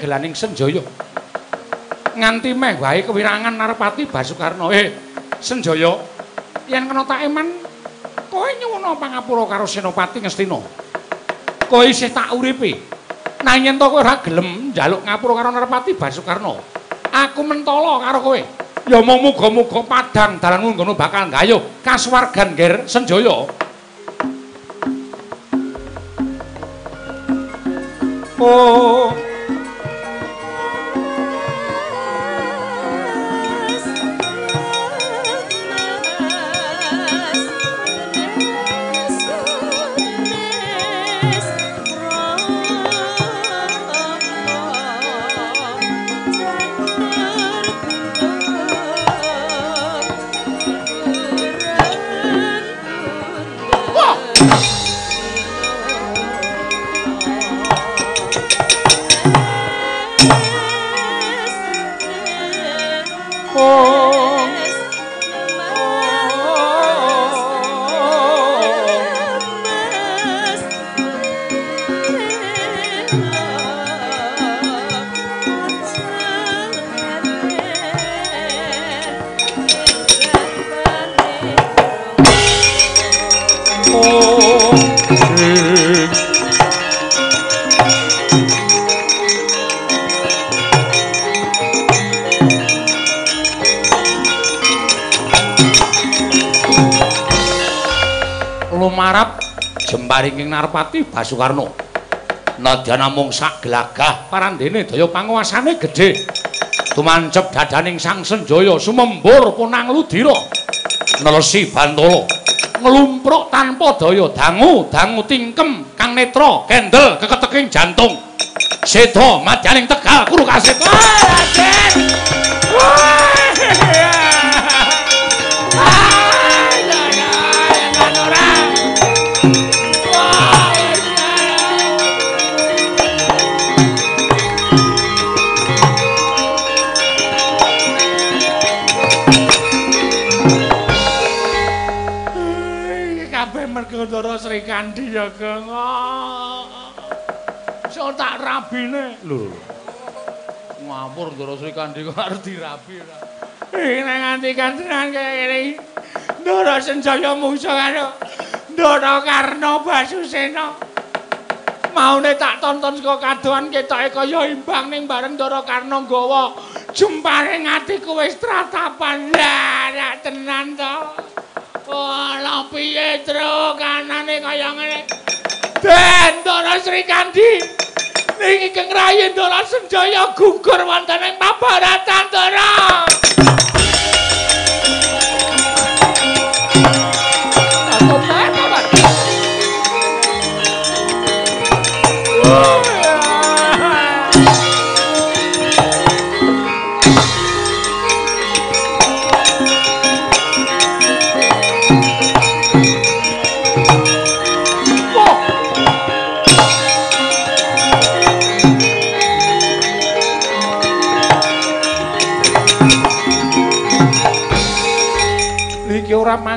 Gelaning Senjaya. Nganti meh wae kewirangan Narpati Basukarna. Eh, Senjaya, yen kena tak eman, kowe nyuwuna pangapura karo Senopati Ngastina. Kowe isih tak uripi. Nanging to kowe ora gelem njaluk ngapura karo Narpati Basukarna. Aku mentala karo kowe. Ya mung muga-muga padhang dalanmu ngono bakal gayuh kasuwargan Ger Senjaya. Oh Narpati Basukarno. Nadyan namung sak gelagah parandene daya panguwasane gedhe. Tumancep dadaning Sang Senjaya sumembur punang ludira. Nelesi Bantala nglumpruk tanpa daya dangu, dangu tingkem kang netra kendel keketeking jantung. Seda madyaning Tegal kuru kasit. Raden! kabeh Sri Kandi ya, Geng. Sok tak rabine. Lho. Ngapur Ndara Sri Kandi kok arep dirabi ora. Iki nek nganti kantenan kaya ngene iki. Ndara Senjaya mungsa karo Ndara Karna Basusena. Maune tak tonton saka kadohan ketoke kaya imbang ning bareng Ndara Karna nggawa jemparing atiku wis tratapan. Lah, tenan to. Wala piye tru kanane kaya ngene. Dendara Sri Kandi. Niki Kang Rayi Ndara Senjaya gugur wonten ing Mabaratan Ndara. Niki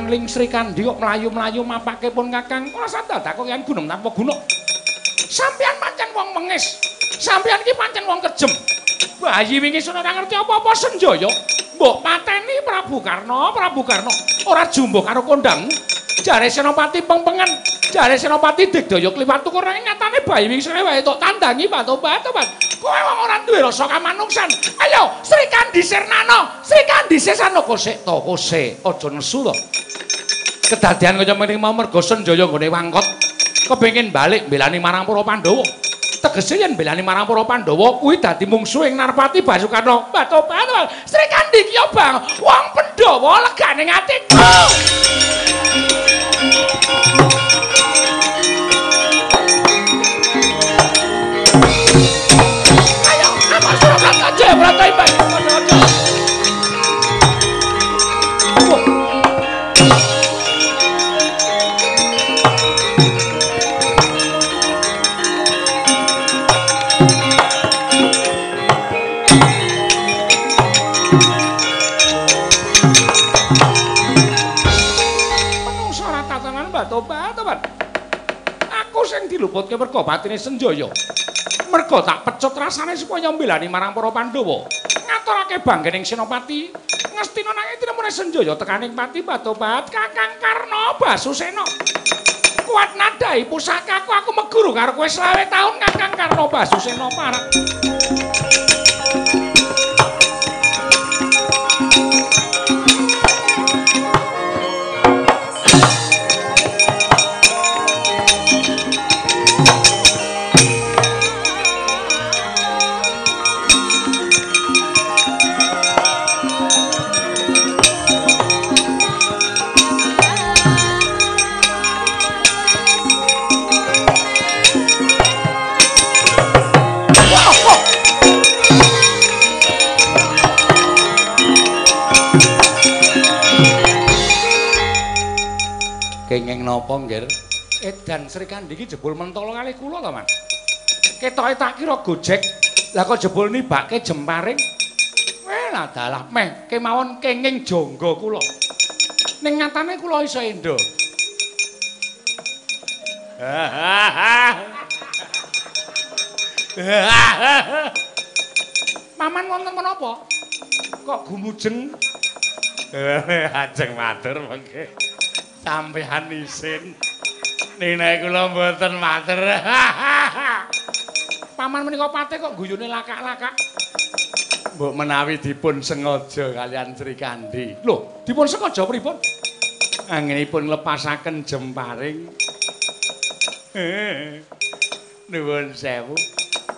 mangling Sri Kandi kok mlayu-mlayu mapake pun Kakang. Ora sandadak kok yen gunung tanpa gunung. Sampeyan pancen wong mengis. Sampeyan iki pancen wong kejem. Bayi wingi sun ora ngerti apa-apa senjaya. Mbok pateni Prabu Karna, Prabu Karna. Ora jumbo karo kondang. Jare Senopati pengpengen. Jare Senopati digdaya kliwat tukur nang nyatane bayi wingi sore wae tok tandangi batu-batu, Pak. Kowe wong ora duwe rasa kamanungsan. Ayo, Sri Kandi Sirnana, Sri Kandi Sesana kosek to, kosek. Aja nesu to. Kedadian kaya mrene mau mergo Senjaya nggone wangkot. Kepengin balik mbelani marang para Pandhawa. Tegese yen mbelani marang para Pandhawa kuwi dadi mungsuhing Narpati Basukarna. Batu-batu. Sri Kandi ki Bang, wong Pandhawa legane atiku. Diluputke mergo batine Senjaya. Mergo tak pecut rasane supaya mbelani marang para Pandhawa. Ngaturake banggening Senopati. Ngastina nang tinemune Senjaya tekaning pati batu-bat Kakang Karna Basusena. Kuat nadai pusakaku aku meguru karo kowe selawe taun Kakang Karna Basusena parek. Kenging napa, Nggir? Edan Sri Kandi iki jebul mentolo kalih kula to, Mas. Ketoke tak kira gojek. Lah kok jebul nibake jemparing. Weh, lah dalah meh kemawon kenging jangga kula. Ning nyatane kula iso endo. Paman wonten menapa? Kok gumujeng? *laughs* Ajeng matur mengke. Sampeyan isin. Nina kula mboten matur. *laughs* Paman menika pate kok guyune lakak-lakak. Mbok menawi dipun sengaja kalian Sri Kandi. Lho, dipun sengaja pripun? Anggenipun nglepasaken jemparing. *laughs* Nuwun sewu.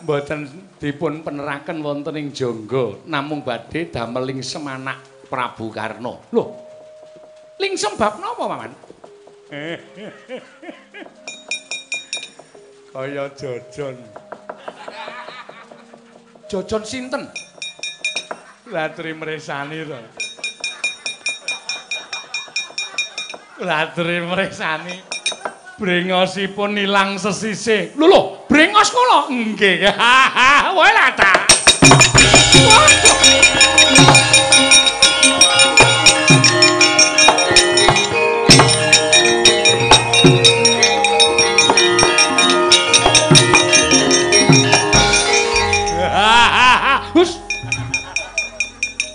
Mboten dipun peneraken wonten ing jangga namung badhe damel ing semanak Prabu Karna. Lho. Ling sebab napa, Paman? *laughs* Kaya jojon. Jojon sinten? Latri mresani to. Latri mresani. Brengosipun ilang sesisih. Lho lho, brengos kula. Nggih. Wae lata. Hus.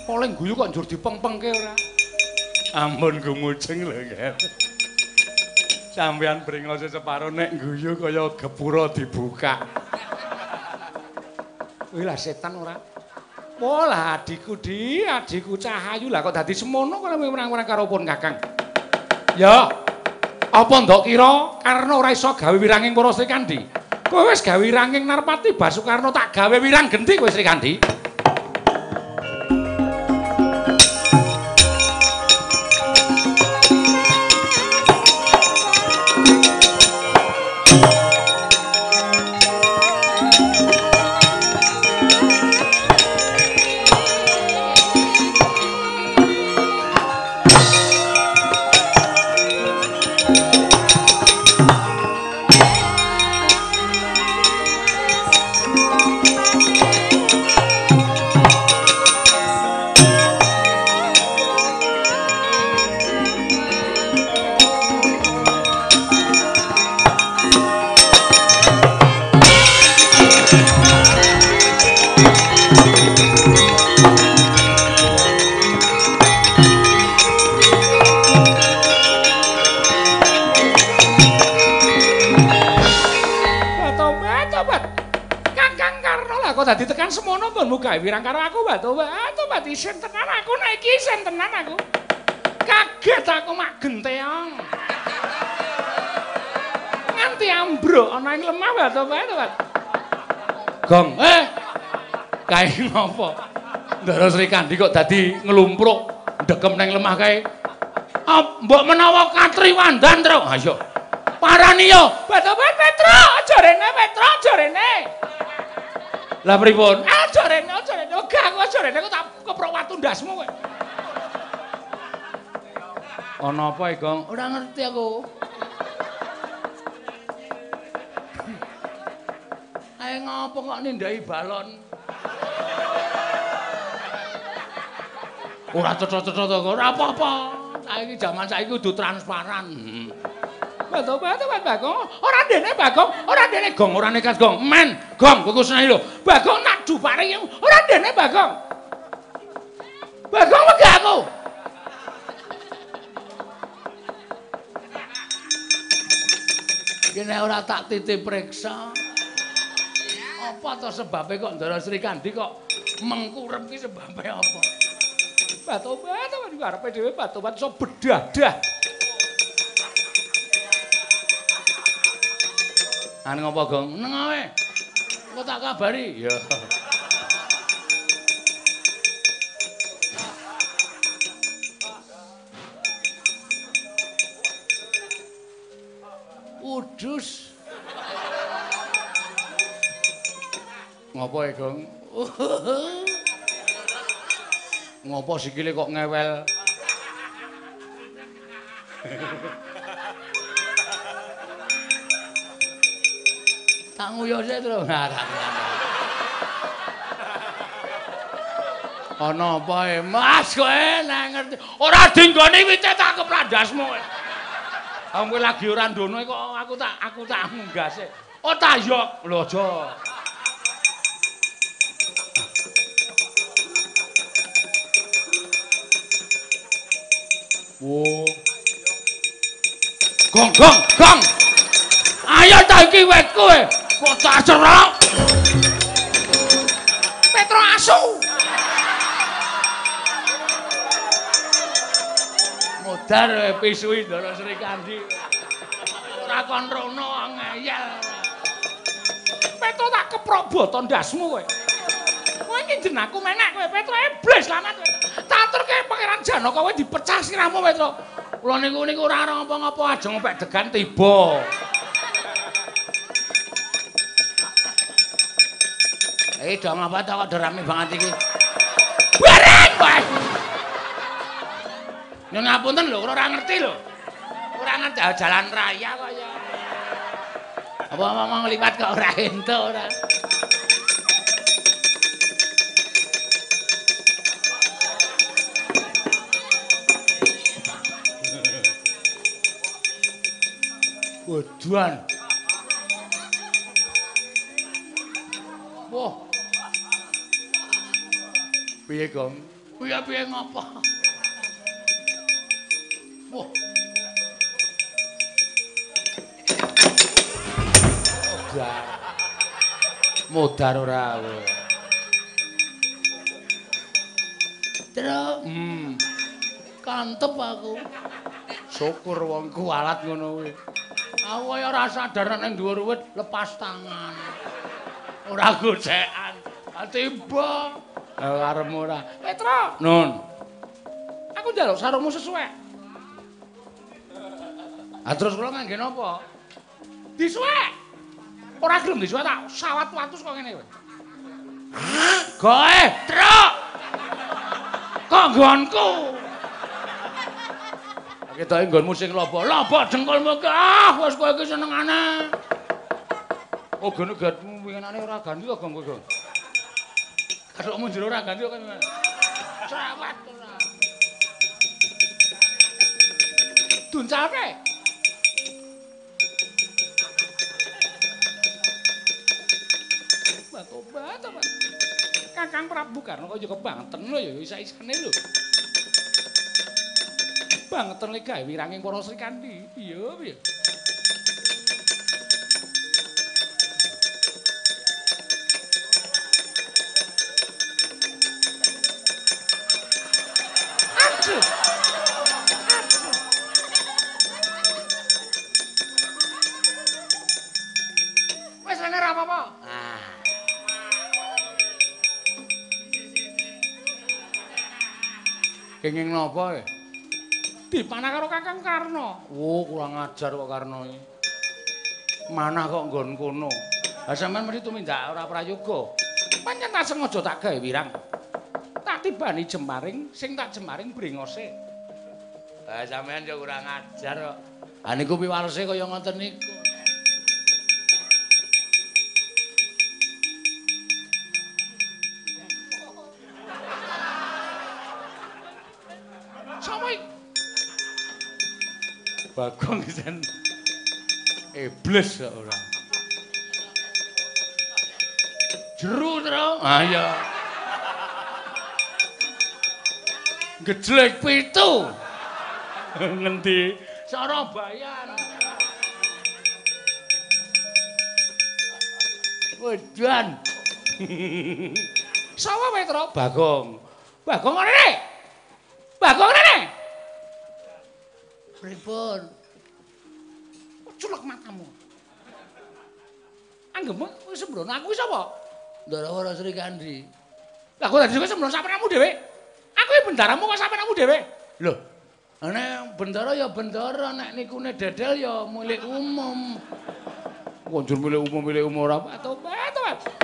Oleh guyu kok njur dipengpengke ora. Ampun gumujeng lho, Ger. Sampeyan brengose separo nek guyu kaya gepura dibuka. Wih lah setan ora. Polah adikku di, adikku Cahayu lah kok dadi semono kok menang-menang karo pun Kakang. Ya. Apa ndok kira karena ora iso gawe wiranging para Srikandi? Kowe wis gawe wiranging Narpati Basukarno tak gawe wirang genti kowe Srikandi. Kae ngopo? Ndara Sri Kandi kok dadi nglumpruk ndekem nang lemah kae. Ah, mbok menawa Katri Wandan, Tru. Ayo. Parani yo. Batobat Petro, aja rene Petro, aja rene. Lah pripun? Aja rene, aja rene. Gak aku aja rene, aku tak keprok watu ndasmu kowe. Ana apa, e, Gong? Ora ngerti aku. Ae ngopo kok nindai balon? Ora cocok-cocok kok, ora apa-apa. Saiki jaman saiki kudu transparan. Batu batu batu bagong, ora dene bagong, ora dene gong, ora nekat gong, men, gong, kowe kusnani lho, bagong nak dupare yang, ora dene bagong, bagong wegah aku. Kene ora tak titip periksa. Apa to sebabe kok Ndara Sri Kandi kok mengkurep ki sebabe apa? Batu batu batu karepe dhewe batu iso bedah-dah. An ngopo, Gong? Neng awe. Engko tak kabari. Ya. Udus. Ngopo Gong? Ngopo sikile kok ngewel? Tak nguyu sik terus. Ngono. Ana apa e? Mas kowe nek ngerti. Ora dinggoni wite tak keprandasmu. Aku kowe lagi ora ndono kok aku tak aku tak munggase. Oh tak yo. Lho aja. Gong gong gong. Ayo ta iki wit kowe. Kok tak cerok. Petro asu. Modar pisui Ndara Sri Kandi. Ora kon rono ngeyel. Petro tak keprok boton ndasmu kowe. Kowe iki jenengku menek kowe Petro iblis lamat kowe. Tak aturke Pangeran Janaka kowe dipecah sirahmu Petro. Kula niku niku ora ngapa-ngapa ajeng pek degan tiba. Eh, dong apa ta kok rame banget iki? Bareng kowe. Nyun ngapunten lho, ora ngerti lho. Ora ngerti ah, jalan raya kok ya. Apa ngomong liwat kok ora ento ora. Waduan. Wah. Piye, Gong? Piye piye ngopo? Wah. Modar. Modar ora kowe. Terus, hmm. Kantep aku. Syukur wong kualat ngono kuwi. Aku kaya ora sadar nek dhuwur wit lepas tangan. Ora gocekan. Tiba. Karemu ora. Petro, Nun. aku njaluk sarungmu sesuai. Ah terus kula ngangge napa? Disuwek. Ora gelem disuwek tak sawat watus kok ngene kowe. Goe, truk. Kok nggonku? Ketoke nggonmu sing lobo. Lobo dengkulmu ki. Ah, wis kowe iki senengane. Oh, gene gatmu winginane ora ganti kok gong kowe. Kasukmu jero ora ganti kok. Sawat ora. Duncalke. Batobat apa? Kakang Prabu Karno kok yo kebanten lho ya isa-isane lho. Bangetan le gawe wiranging para Sri Kandi. Iya piye? Wis apa-apa. Ah. Kenging napa e? Dipanah karo Kakang Karno. Oh, kurang ajar kok Karno iki. Manah kok nggon kono. Lah sampean mesti tumindak ora prayoga. Pancen tak sengaja tak gawe wirang. Tak tibani jemaring sing tak jemaring brengose. Lah sampean yo kurang ajar kok. Ha niku piwalese kaya ngoten niku. Bagong sen iblis kok ora. Jeru tro. Ah iya. Gejlek pitu. Ngendi? Sarabayan. Wedan. Sapa Petro? Bagong. Bagong rene. Bagong rene. Pripun? Culek matamu. Anggemu sembrono aku wis sapa? Ndara Sri Kandi. Lah kok dadi sembrono sampeanmu dhewe? Aku iki bendaramu kok sampeanmu dhewe? Loh, nek bendara ya bendara, nek nikune dedel ya milik umum. Konjur milik umum, milik umum ora Tobat, tobat. Kakang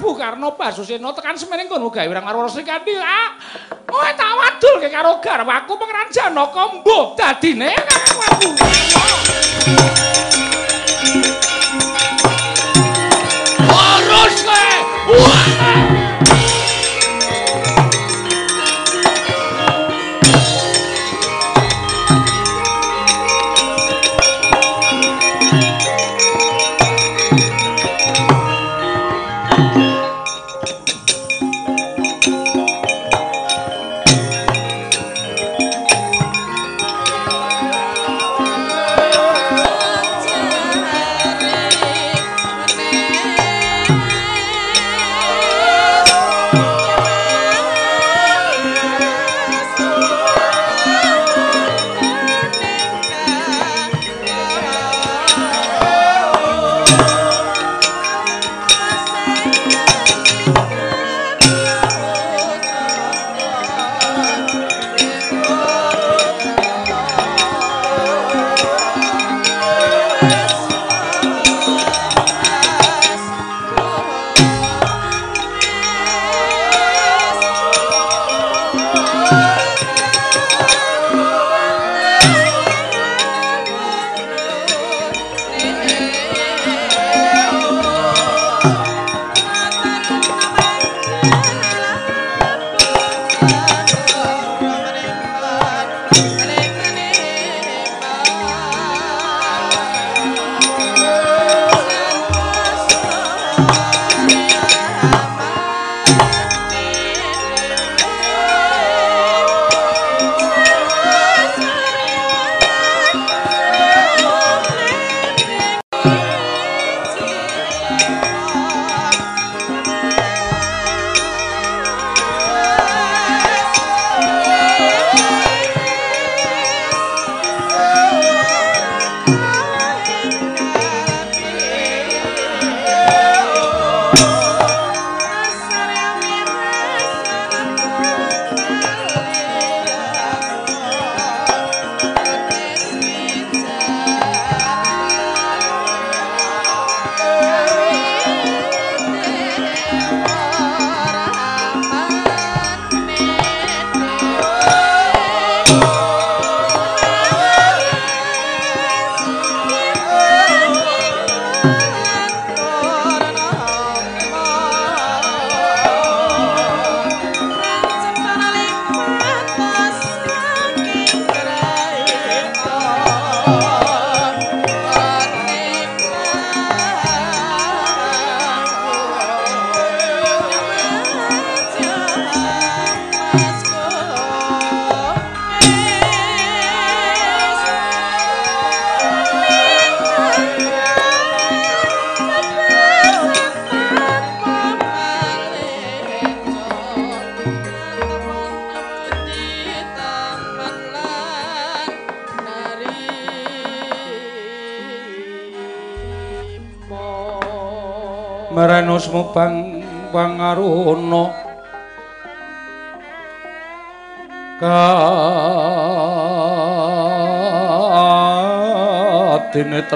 Prabu Karno Basusena tekan semene kono gawe wirang karo Sri Kandi. Ah, kowe tak wadulke karo garwaku Pangeran Janaka mbuh dadine Kakang Prabu.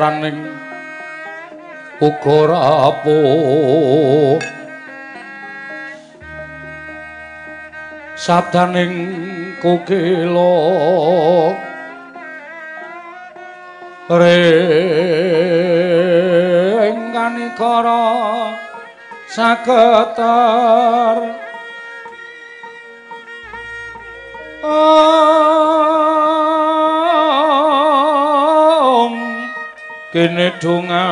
Katinetraning uga rapuh sabdaning kukila rengkanikara saketar kene donga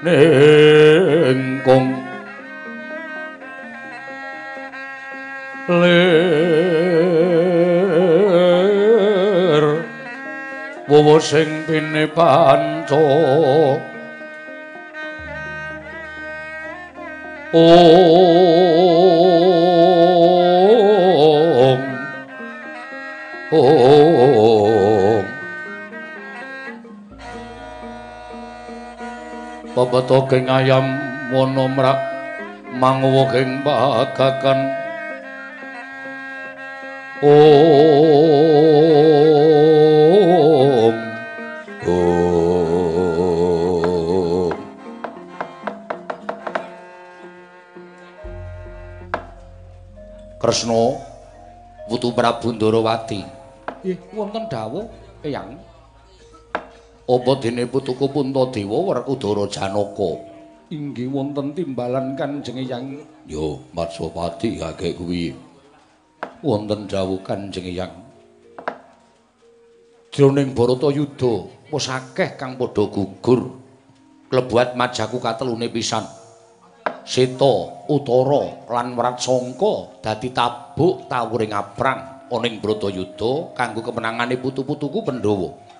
nengkong lir wowo sing pine panca om Bapak tokeng ayam monomrak mangwo keng bagakan Om Om. Kresna Wutu Prabu Ndarawati Nggih wonten dawuh Eyang Apa dene putuku Puntadewa Werkudara Janaka inggih wonten timbalan Kanjeng Eyang Yo Matsapati kakek kuwi wonten dawuh Kanjeng Hyang. Jroning Baratayuda wis akeh kang padha gugur. Klebuat majaku katelune pisan. Seta, Utara lan Wratsangka dadi tabuk tawuring aprang ana ing Baratayuda kanggo kemenangane putu-putuku Pandhawa.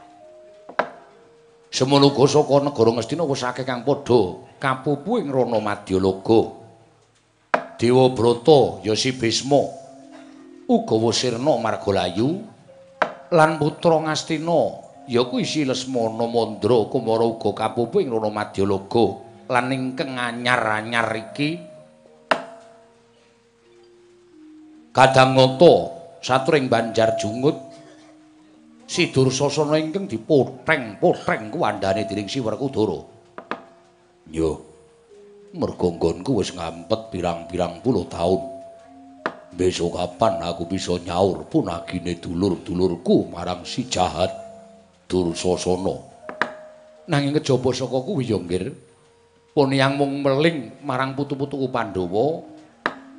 Semono uga saka negara Ngastina wis akeh kang padha. Kapupu ing Rana Madyalaga. Dewa Brata ya si Bisma Ugawa Sirna Margalayu lan putra Ngastina ya kuwi si Lesmana Mandra Kumara uga kapupu ing Rana Madyalaga lan ingkang anyar-anyar iki. Kadangata satring Banjar Jungut si Dursasana ingkang dipotheng-potheng kuwandhane dening Si Werkudara. Yo. Merga nggonku wis ngampet pirang-pirang puluh taun. besok kapan aku bisa nyaur punagine dulur-dulurku marang si jahat Dursasana. Nanging kejaba saka kuwi ya nggir, Ponyang mung meling marang putu-putuku Pandhawa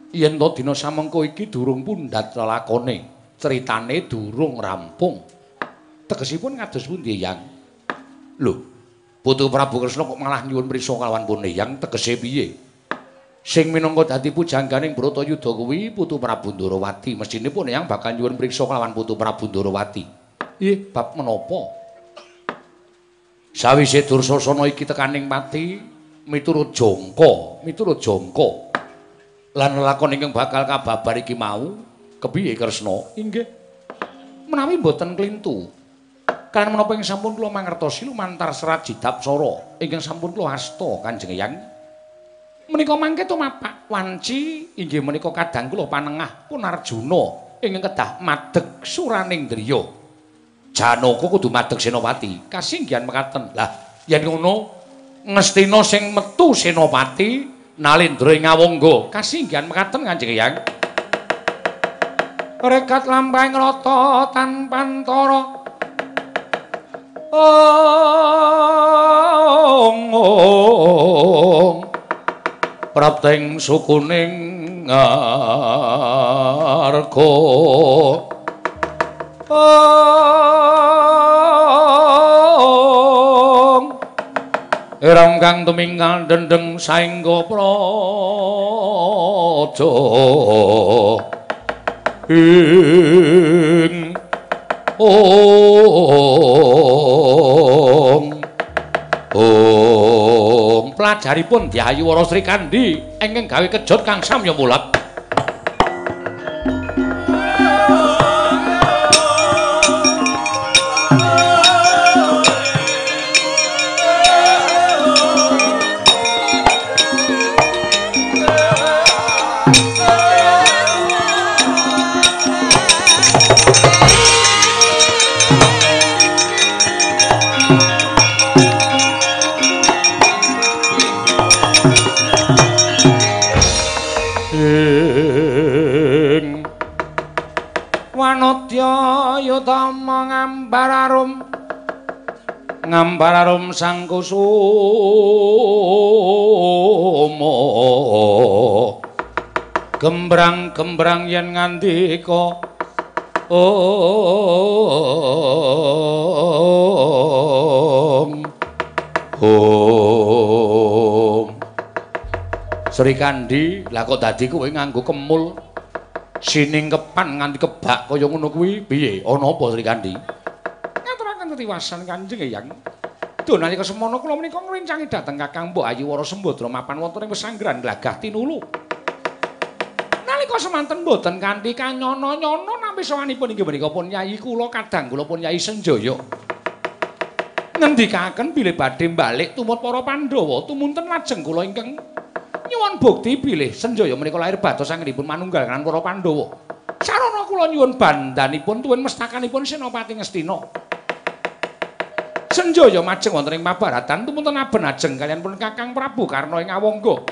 yen to dina samengko iki durung pundhat lakone, critane durung rampung. Tegesipun kados pundi, Yang? Lho, Putu Prabu Kresna kok malah nyuwun prisa kalawan Ponyang tegese piye? sing minangka dadi pujangganing Bratayuda kuwi Putu Prabu Ndarawati mesine pun yang bakal nyuwun priksa kelawan Putu Prabu Ndarawati nggih bab menapa? Sawise Dursasana iki tekaning pati miturut jangka miturut jangka lan lakon ingkang bakal kababar iki mau kepiye Kresna? Inggih. Menawi mboten klintu kan menapa ing sampun kula mangertosi lumantar serat jidapsara ingkang sampun kula asta Kanjeng Yang menika mangke tumapak wanci inggih menika kadang kula panengah pun Arjuna ingkang kedah madeg suraning driya Janaka kudu madeg Senopati. Kasinggihan mekaten. Lah yen ngono ngestina sing metu Senopati nalindra ing ngawangga kasinggihan mekaten Kanjeng Hyang rekat lampahing rata tanpa antara ong ong prapteng sukuning arga ong eram kang tuminggal dendeng saengga praja. Ing ong ong pelajaripun Dyayu Wara Sri Kandi ingkang gawe kejut kang samya mulat arum sang kusuma gembrang-gembrang yen ngandika om om. Sri Kandi lah kok dadi kowe nganggo kemul? Sining kepan nganti kebak kaya ngono kuwi piye? Ana apa Sri Kandi? Ketiwasan Kanjeng Eyang. Duh nalika semono kula menika ngrencangi dhateng Kakang Mbok Ayu Wara Sembadra mapan wonten ing pesanggrahan Glagah Tinulu. Nalika semanten mboten kanthi kanyono-nyono nampi sawanipun inggih menika pun Yayi kula kadang kula pun Yayi Senjaya. Ngendikaken bilih badhe balik tumut para Pandhawa tumunten lajeng kula ingkang nyuwun bukti bilih Senjaya menika lahir batos anggenipun manunggal kan para Pandhawa. Sarana kula nyuwun bandanipun tuwin mestakanipun Senopati Ngastina. Senjaya majeng wonten ing Mabaratan tumunten aben ajeng kalian pun Kakang Prabu Karna ing Awangga.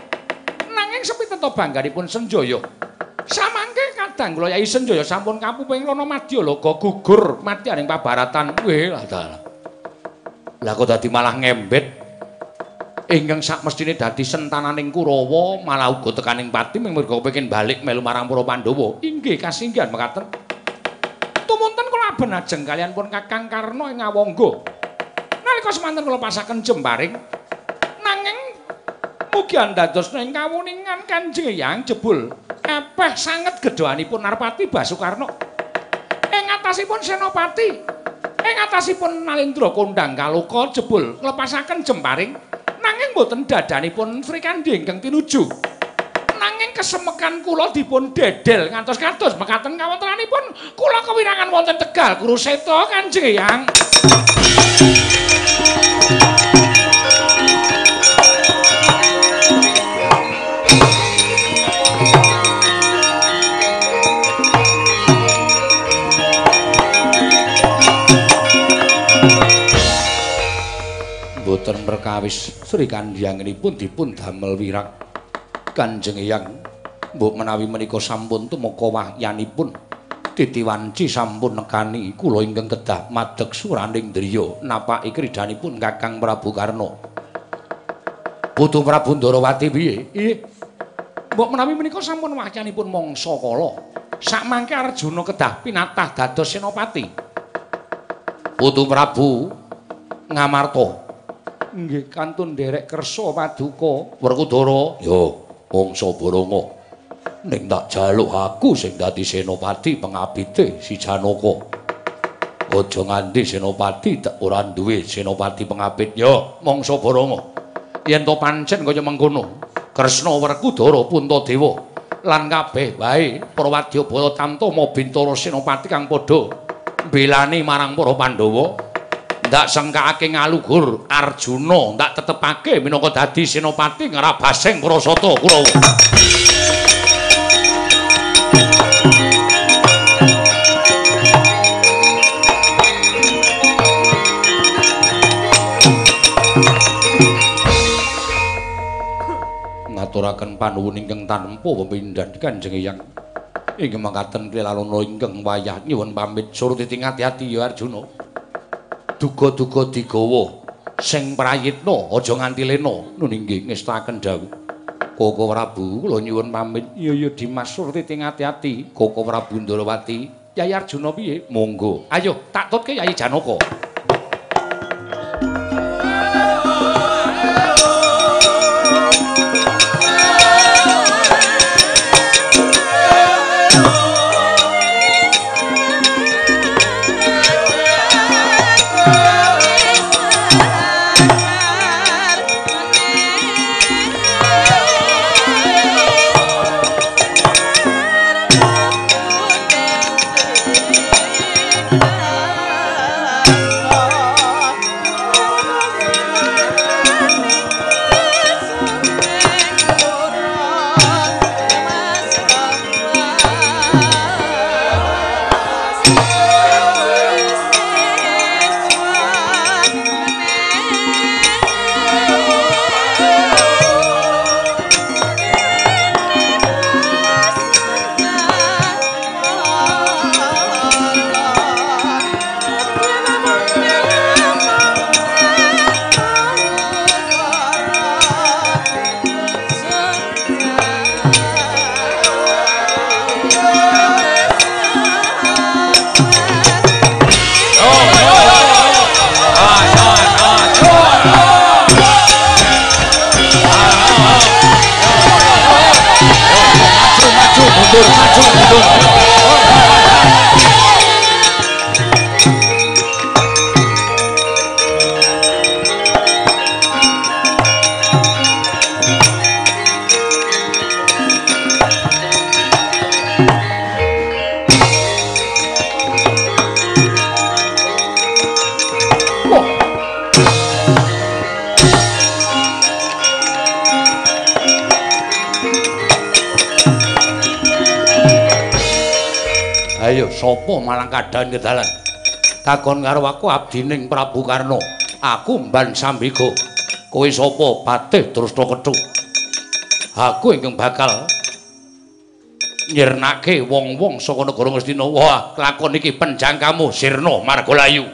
Nanging sepinten to bangganipun Senjaya. Samangke kadang kula Yai Senjaya sampun kapuping lono madya loga gugur madyaning Mabaratan. Weh, lah Lah kok dadi malah ngembet ingkang sak mestine dadi sentananing Kurawa malah uga tekaning pati merga kepengin balik melu marang para Pandhawa. Inggih kasinggihan mekaten. Tumunten kula aben ajeng kalian pun Kakang Karna ing Awangga. Nalika semanten kula pasaken jembaring. Nanging mugi andadosna ing kawuningan Kanjeng Hyang jebul epeh sanget gedhoanipun Narpati Basukarna ing atasipun Senopati ing atasipun Nalendra Kondang Kaluka jebul nglepasaken jembaring. Nanging boten dadanipun Sri Kandi ingkang tinuju. Nanging kesemekan kula dipun dedel ngantos kados mekaten kawontenanipun. Kula kewirangan wonten Tegal Kuruseta Kanjeng Hyang perkawis Sri Kandyanginipun dipun damel wirak Kanjeng Eyang mbok menawi menika sampun tumeka wahyanipun Titiwanci sampun nekani kula ingkang kedah madeg suraning driya napaki kridanipun Kakang Prabu Karna. Putu Prabu Ndarawati piye? Nggih mbok menawi menika sampun wahyanipun mangsa kala. Sak mangke Arjuna kedah pinatah dados senopati. Putu Prabu Ngamarta nggih kantun derek kersa paduka Werkudara? Yo mangsa Baranga ning tak jaluk aku sing dadi senopati pengabite si Janaka. Aja nganti senopati tak ora duwe senopati pengabit. Yo mangsa Baranga yen to pancen kaya mengkono Kresna Werkudara Puntadewa lan kabeh wae para wadyabala Tamtama Bintara senopati kang padha belani marang para Pandhawa ndak sengkake ngalugur Arjuna ndak tetepake minangka dadi senopati ngrabasing Prasata Kurawa. ngaturaken panuwun ingkang tanempa pepindhan Kanjeng Hyang. Inggih mangkaten kelalono ingkang wayah nyuwun pamit suruh ditingati-ati ya Arjuna. Duga-duga digawa. Sing prayitna aja nganti lena nuninggih ngestaken dawuh. Koko Prabu kula nyuwun pamit. Iya ya Dimas. Surti ati-ati Koko Prabu Ndarawati Yayi Arjuna piye? Monggo. Ayo tak tutke Yayi Janaka aku abdining Prabu Karno aku mban sambiga kowe sapa? Patih terus kethu aku ingkang bakal nyirnake wong-wong saka negara Ngastina wah lakon iki penjangkamu Sirna Margolayu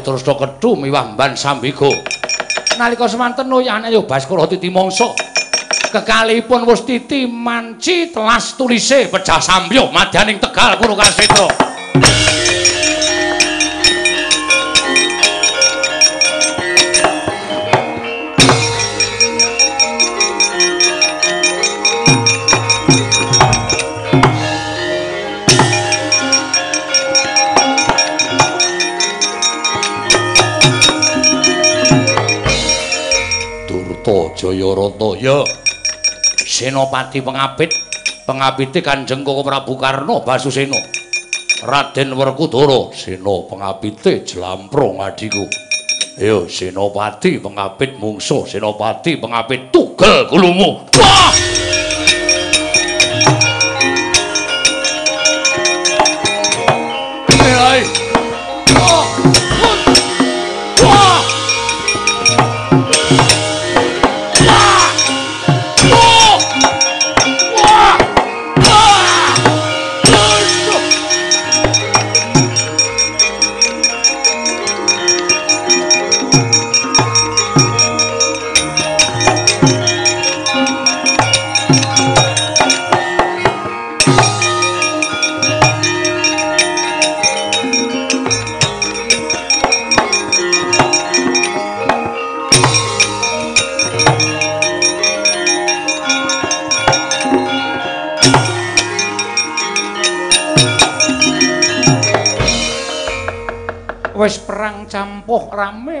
terus to kethu miwah mban sambiga. Nalika semanten oyane yo baskara titi mangsa. Kekalipun wis titi manci telas tulise pecah sambyo madyaning tegal kuru Jayarataya ya Senopati pengapit pengapite Kanjeng Koko Prabu Karna Basusena Raden Werkudara sena pengapite Jlamprong adiku ya Senopati pengapit mungso Senopati pengapit tugel kulumu wah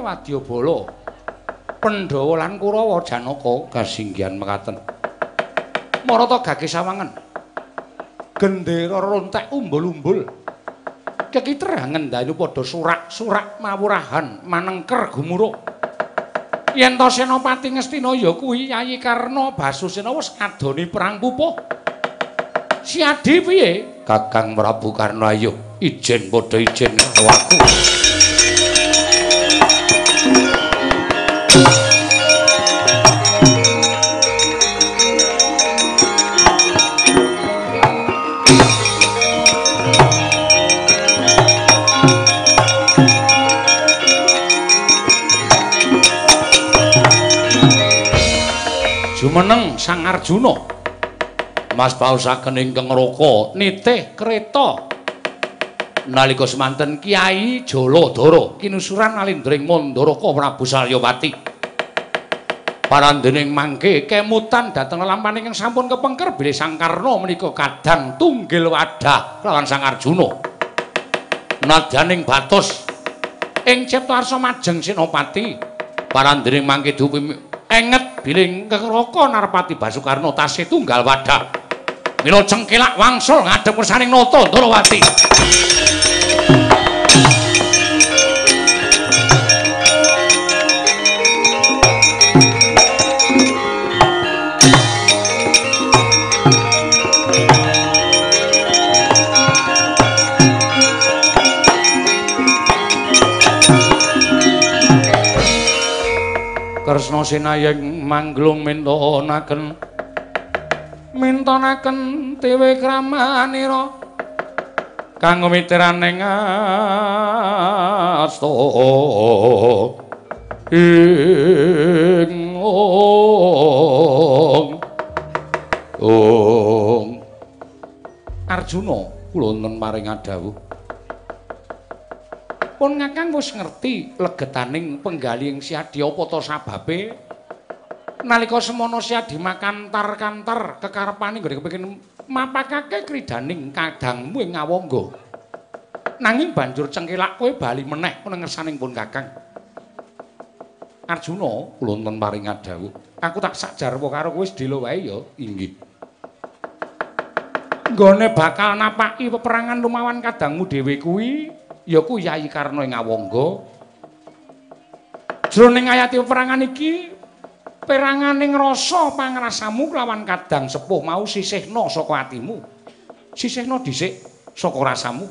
wadyabala Pandhawa lan Kurawa Janaka kasinggihan mekaten. Marata gage sawangen gendera rontek umbul-umbul. Kekitrangen dalu padha surak-surak mawurahan manengker gumuruk. Yen to Senopati Ngastina ya kuwi Yayi Karna Basusena wis adoni perang pupuh. Siadi piye? Kakang Prabu Karna ayo ijen padha ijen karo aku Sang Arjuna. Mas pausaken ingkang raka nitih kreta. Nalika semanten Kiai Jaladara kinusuran alindring Mandaraka Prabu Salyawati parandening mangke kemutan dhateng lampahan ingkang sampun kepengker bilih Sang Karna menika kadang tunggil wadah kelawan Sang Arjuna. Nadyaning batos ing cipta arsa majeng Senopati parandening mangke dupi enget biling ngeroko narpati basukarno tasih tunggal wadah. Mila cengkelak wangsul ngadhep kursaning noto ntolowati. Kresna Sinayeng manglung mintonaken. Mintonaken dewe kramanira. Kanggo mitiraning asta ing ong ong Arjuna kula wonten maring adawuh pun ngakang wis ngerti legetaning penggaling siadi apa to sababe nalika semono siadi makantar-kantar kekarepane nggone kepengin mapakake kridaning kadangmu ing ngawangga nanging banjur cengkelak kowe bali meneh ana ngersaning pun kakang Arjuna kula wonten maring adawuh aku tak sajarwa karo kowe sedhela wae ya inggih. Nggone bakal napaki peperangan lumawan kadangmu dhewe kuwi ya ku Yayi Karna ing Awangga. Jroning ayati peperangan iki peranganing rasa pangrasamu kelawan kadang sepuh mau sisihna saka atimu. Sisihna dhisik saka rasamu.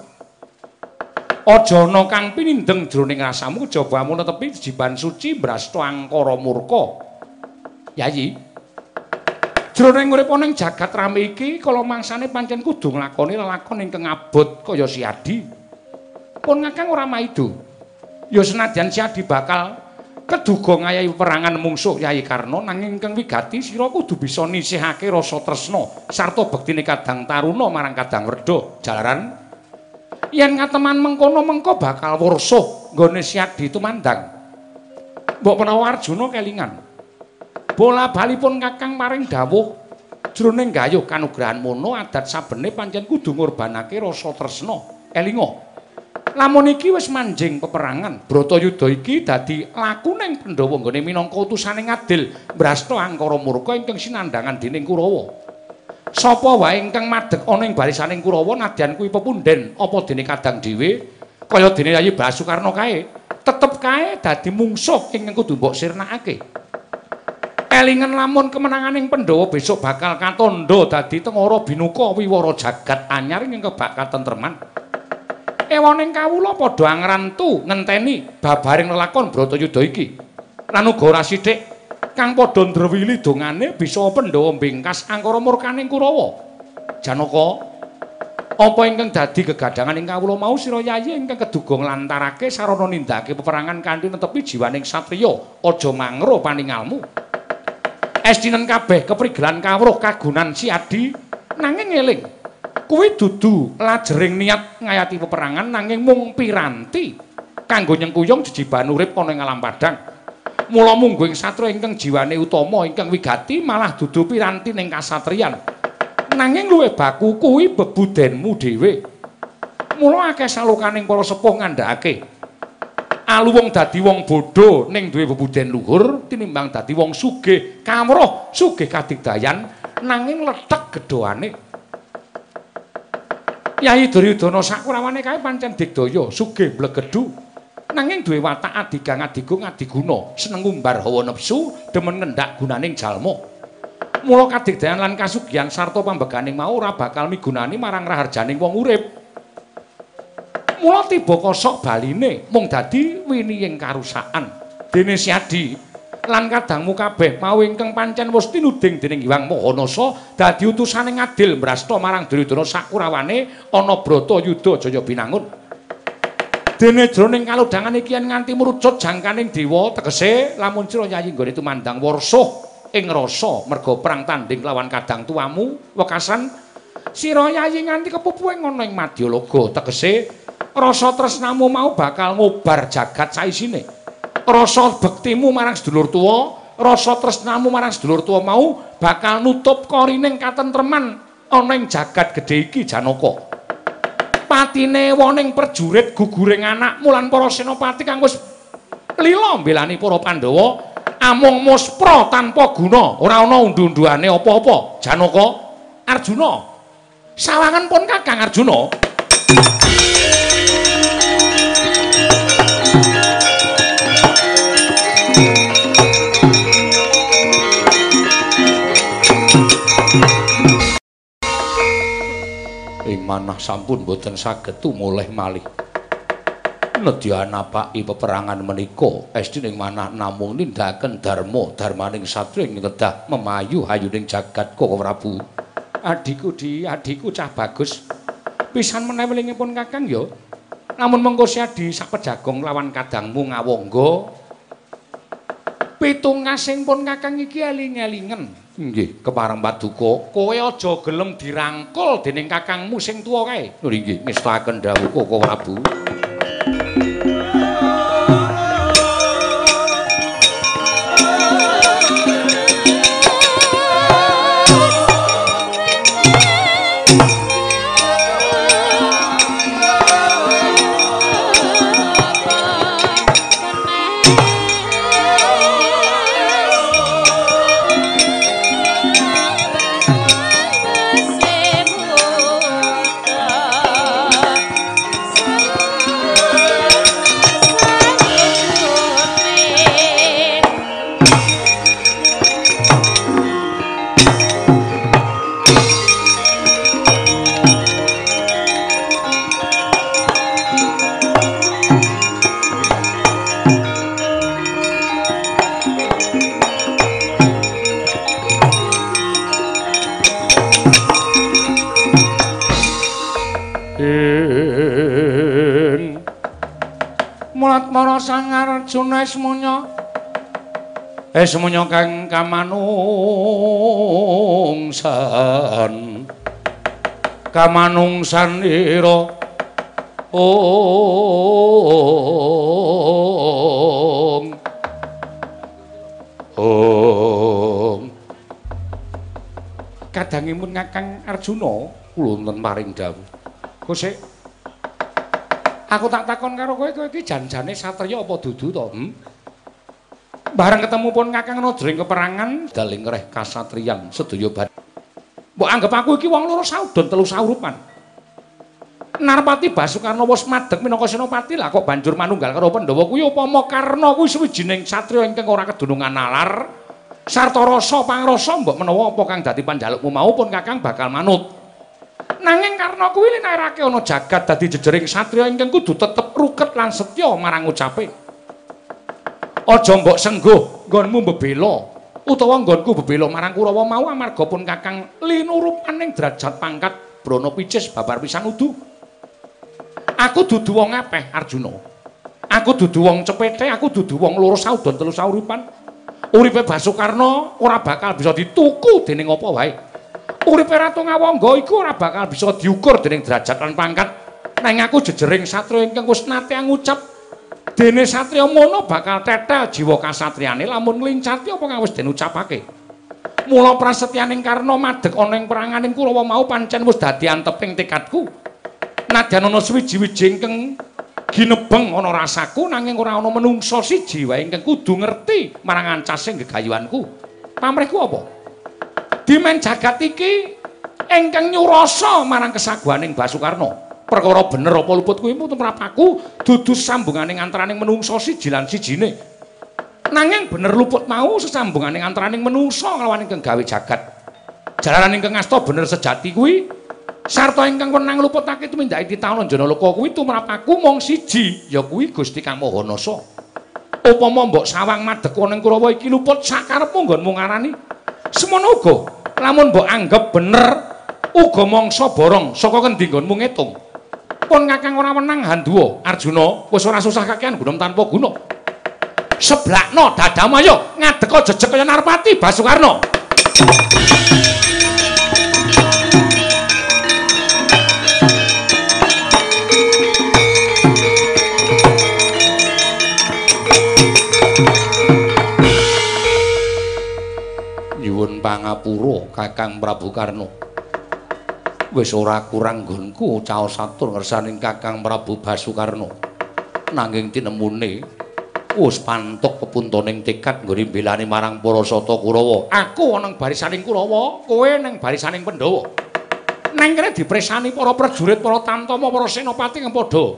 Aja ana kang pinindeng jroning rasamu cobamu netepi jiban suci brasta angkara murka. Yayi. Jroning urip ana ing jagat rame iki kala mangsane pancen kudu nglakoni lelakon ingkang abot kaya siadi. pun ngakang ora maido. Ya senadyan siadi bakal keduga ngayahi perangan mungsuh Yayi Karna nanging ingkang wigati sira kudu bisa nisihake rasa tresna sarta bektine kadang taruna marang kadang werda. Jalaran yen ngateman mengkono mengko bakal wursuh nggone siadi tumandang. Mbok menawa Arjuna kelingan. Bola balipun kakang maring dawuh jroning gayuh kanugrahan mono adat sabene pancen kudu ngorbanake rasa tresna. Elinga. Lamun iki wis manjing peperangan Bratayuda iki dadi lakuning Pandhawa nggone minangka utusaning adil mbrasta angkara murka ingkang sinandhangan dening Kurawa. Sapa wae ingkang madhek ana ing barisaning Kurawa nadyan kuwi pepunden apa dene kadang dhewe? Kaya dene Yayi Basukarna kae tetep kae dadi mungsuh ingkang kudu mbok sirnakake. Elingan lamun kemenanganing Pandhawa besok bakal katondo dadi tengara binuka wiwara jagat anyar ingkang bakal tentreman ewoning kawula padha angrantu ngenteni babaring lelakon Bratayuda iki. Lan ora sithik kang padha ndrewili dongane bisa Pandhawa mbingkas angkara murkaning Kurawa. Janaka, apa ingkang dadi gegadhangan ing kawula mau sira yayi ingkang keduga nglantarake sarana nindakake peperangan kanthi netepi jiwaning satriya, aja mangro paningalmu. Estinen kabeh keprigelan kawruh kagunan siadi nanging eling kuwi dudu lajering niat ngayati peperangan nanging mung piranti kanggo nyengkuyung jejiban urip ana ing alam padang. Mula munggo ing satra ingkang jiwane utama ingkang wigati malah dudu piranti ning kasatriyan. Nanging luwih baku kuwi bebudenmu dhewe. Mula akeh salukaning para sepuh ngandhakake aluwung dadi wong bodho ning duwe bebuden luhur tinimbang dadi wong sugih kamroh sugih kadigdayan nanging letek gedhoane. Yai Duryudana sakurawane kae pancen digdaya, sugih blegedu. Nanging duwe watak adigang adigung adiguna, seneng ngumbar hawa nepsu, demen ngendhak gunaning jalma. Mula kadigdayan lan kasugihan sarta pambeganing mau ora bakal migunani marang raharjaning wong urip. Mula tiba kosok baline mung dadi winiying karusakan. Dene Siadi lan kadangmu kabeh mau ingkang pancen wis tinuding dening Hyang Mahanasa dadi utusane ngadil mrasta marang Duryudana sakurawane ana brata yuda jaya binangun. Dene jroning kalodhangan iki nganti mrucut jangkaning dewa tegese lamun sira yayi nggone tumandang warsuh ing rasa merga perang tanding lawan kadang tuamu wekasan sira yayi nganti kepupuhe ngono ing Madyalaga tegese rasa tresnamu mau bakal ngobar jagat saisine. Rasa bektimu marang sedulur tuwa, rasa tresnamu marang sedulur tuwa mau bakal nutup korining katentreman ana ing jagat gedhe iki Janaka. Patine woning perjurit guguring anak mulan para senopati kang wis lila mbelani para Pandhawa amung muspra tanpa guna, ora ana undu-unduane apa-apa. Janaka, Arjuna. Sawangan pun Kakang Arjuna. Manah sampun boten saged tumulih malih. nedya napaki peperangan menika estining manah namung nindakaken dharma dharmaning satya ing kedah memayu hayuning jagat Koko Prabu. Adikku di adikku cah bagus. Pisan menewelingipun kakang ya. Namun mengko si adi sapejagong lawan kadangmu ngawangga pitungasing pun kakang iki eling-elingen nggih kepareng paduka kowe aja gelem dirangkul dening kakangmu sing tuwa kae. Nggih ngestaken dawuh Koko Prabu Semuanya kang kamanungsan. Kamanungsan ira. Om. Om. Kadangimun ngakang Arjuna. Kula wonten paring dawuh. Kosek Aku tak takon karo kowe kowe iki janjane satriya apa dudu to? Hmm? Bareng ketemu pun Kakang Nadring keperangan daling reh kasatriyan sedaya bar. Mbok anggap aku iki wong loro saudon telu saurupan. Narpati Basukarna wis madeg minangka senopati lah kok banjur manunggal karo Pandhawa kuwi upama Karna kuwi suwijining satriya ingkang ora kedunungan nalar sarta rasa pangrasa mbok menawa apa kang dadi panjalukmu mau pun Kakang bakal manut. Nanging karena kuwi linarake ana jagat dadi jejering satriya ingkang kudu tetep ruket lan setya marang ucape. Aja mbok sengguh nggonmu bebela utawa nggonku bebela marang Kurawa mau amarga pun Kakang linurupaning derajat pangkat Brana Picis babar pisan udu. Aku dudu wong apeh Arjuna. Aku dudu wong cepete, aku dudu wong loro saudon telu sauripan. Uripe Basukarna ora bakal bisa dituku dening apa wae. uripe Ratu Ngawangga iku ora bakal bisa diukur dening derajat lan pangkat. Nang aku jejering satriya ingkang wis nate ngucap dene satriya mono bakal tetel jiwa kasatriyane lamun nglincati apa kang wis den ucapake. Mula prasetyaning karna madeg ana ing peranganing Kurawa mau pancen wis dadi anteping tekadku. Nadyan ana suwiji-wiji ingkang ginebeng ana rasaku nanging ora ana menungsa siji wae ingkang kudu ngerti marang ancasing gegayuhanku. Pamrihku apa? dimen jagat iki ingkang nyurasa marang kesaguhaning Basukarna. Perkara bener apa luput kuwi mutu mrapaku dudu sambunganing antaraning menungsa siji lan sijine. Nanging bener luput mau sesambunganing antaraning menungsa kelawan ingkang gawe jagat. Jalaran ingkang asta bener sejati kuwi sarta ingkang wenang luputake tumindake titaun jana loka kuwi tumrapaku mung siji ya kuwi Gusti Kang Mahanasa. Upama mbok sawang madhek ning Kurawa iki luput sakarepmu nggonmu ngarani semono uga lamun mbok anggap bener uga mangsa borong saka kendi nggonmu ngitung pun kakang ora menang handuwa arjuna wis ora susah kakean gunung tanpa guna seblakno dadamu ayo ngadek jejeg kaya narpati basukarna pangapura Kakang Prabu Karno. Wis ora kurang nggonku caos satur ngersaning Kakang Prabu Basukarno. Nanging tinemune wis pantuk kepuntoning tekad nggone mbelani marang para sata Kurawa. Aku ana ing barisaning Kurawa, kowe ning barisaning Pandhawa. Nang kene dipresani para prajurit, para tantama, para senopati kang padha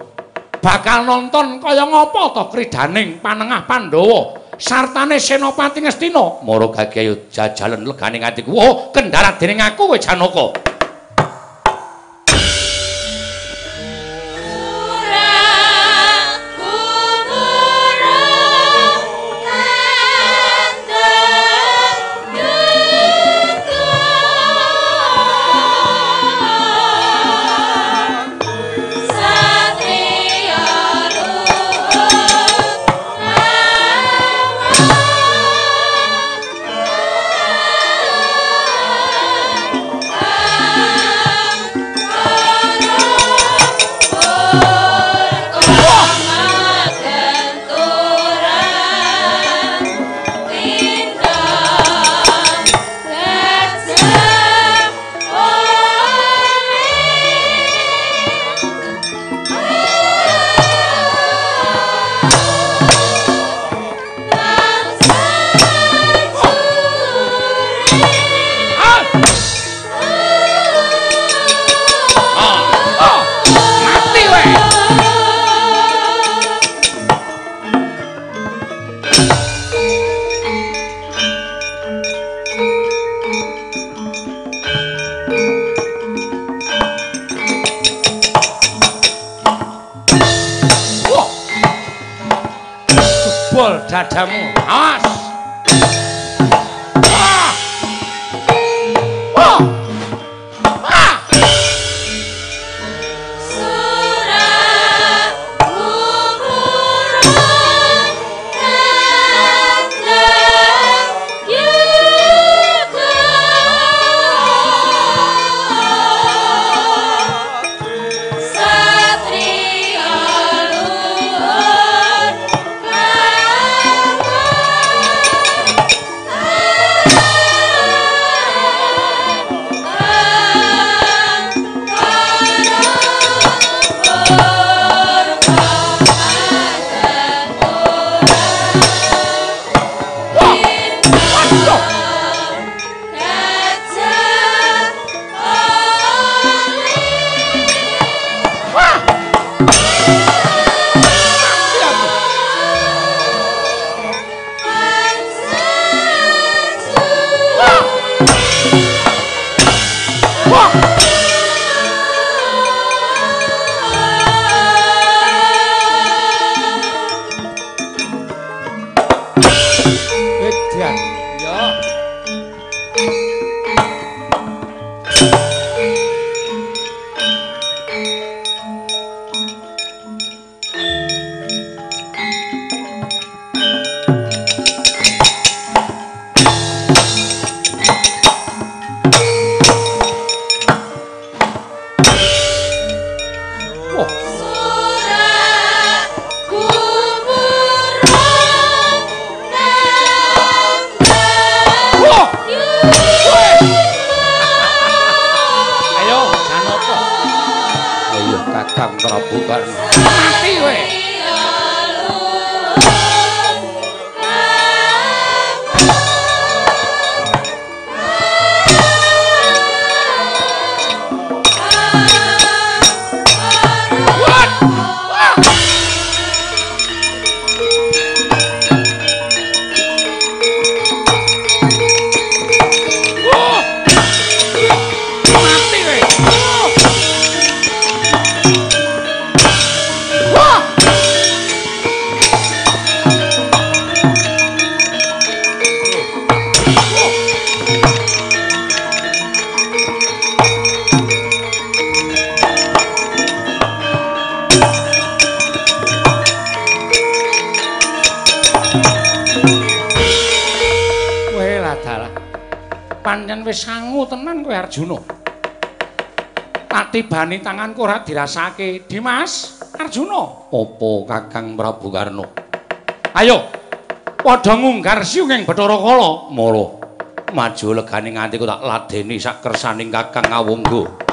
bakal nonton kaya ngapa to kridaning panengah Pandhawa. sartane Senopati Ngastina. Mara gagayu jajalan legane atiku. Oh, kendarat dening aku kowe Janaka. Tibani tanganku ora dirasake. Dimas Arjuna. Apa Kakang Prabu Karno? Ayo. Padha ngunggar siung ing Bathara Kala. Mula maju legane nganti kok tak ladeni sak kersaning Kakang Ngawungga.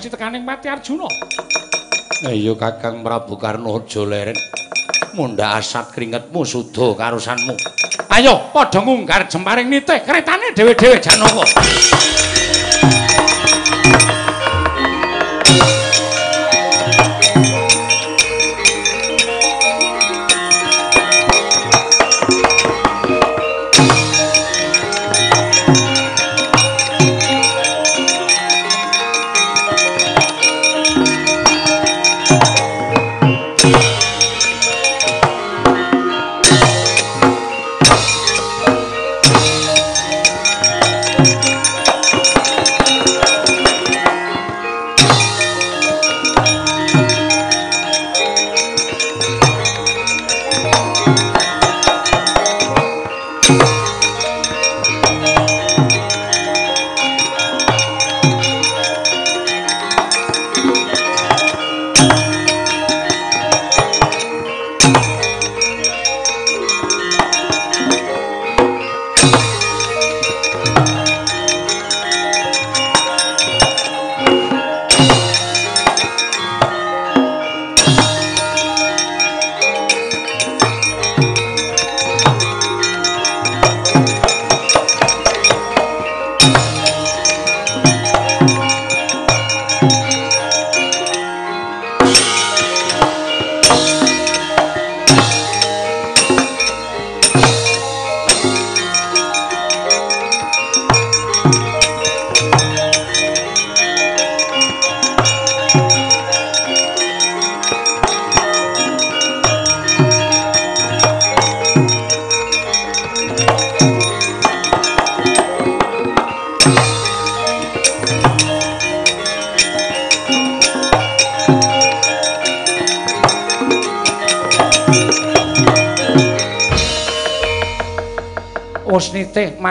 Mesti tekaning Pati Arjuna. Ayo Kakang Prabu Karna aja leren. Mundha asat kringetmu suda karusanmu. Ayo padha ngunggar jemparing nitih kretane dhewe-dhewe Janaka.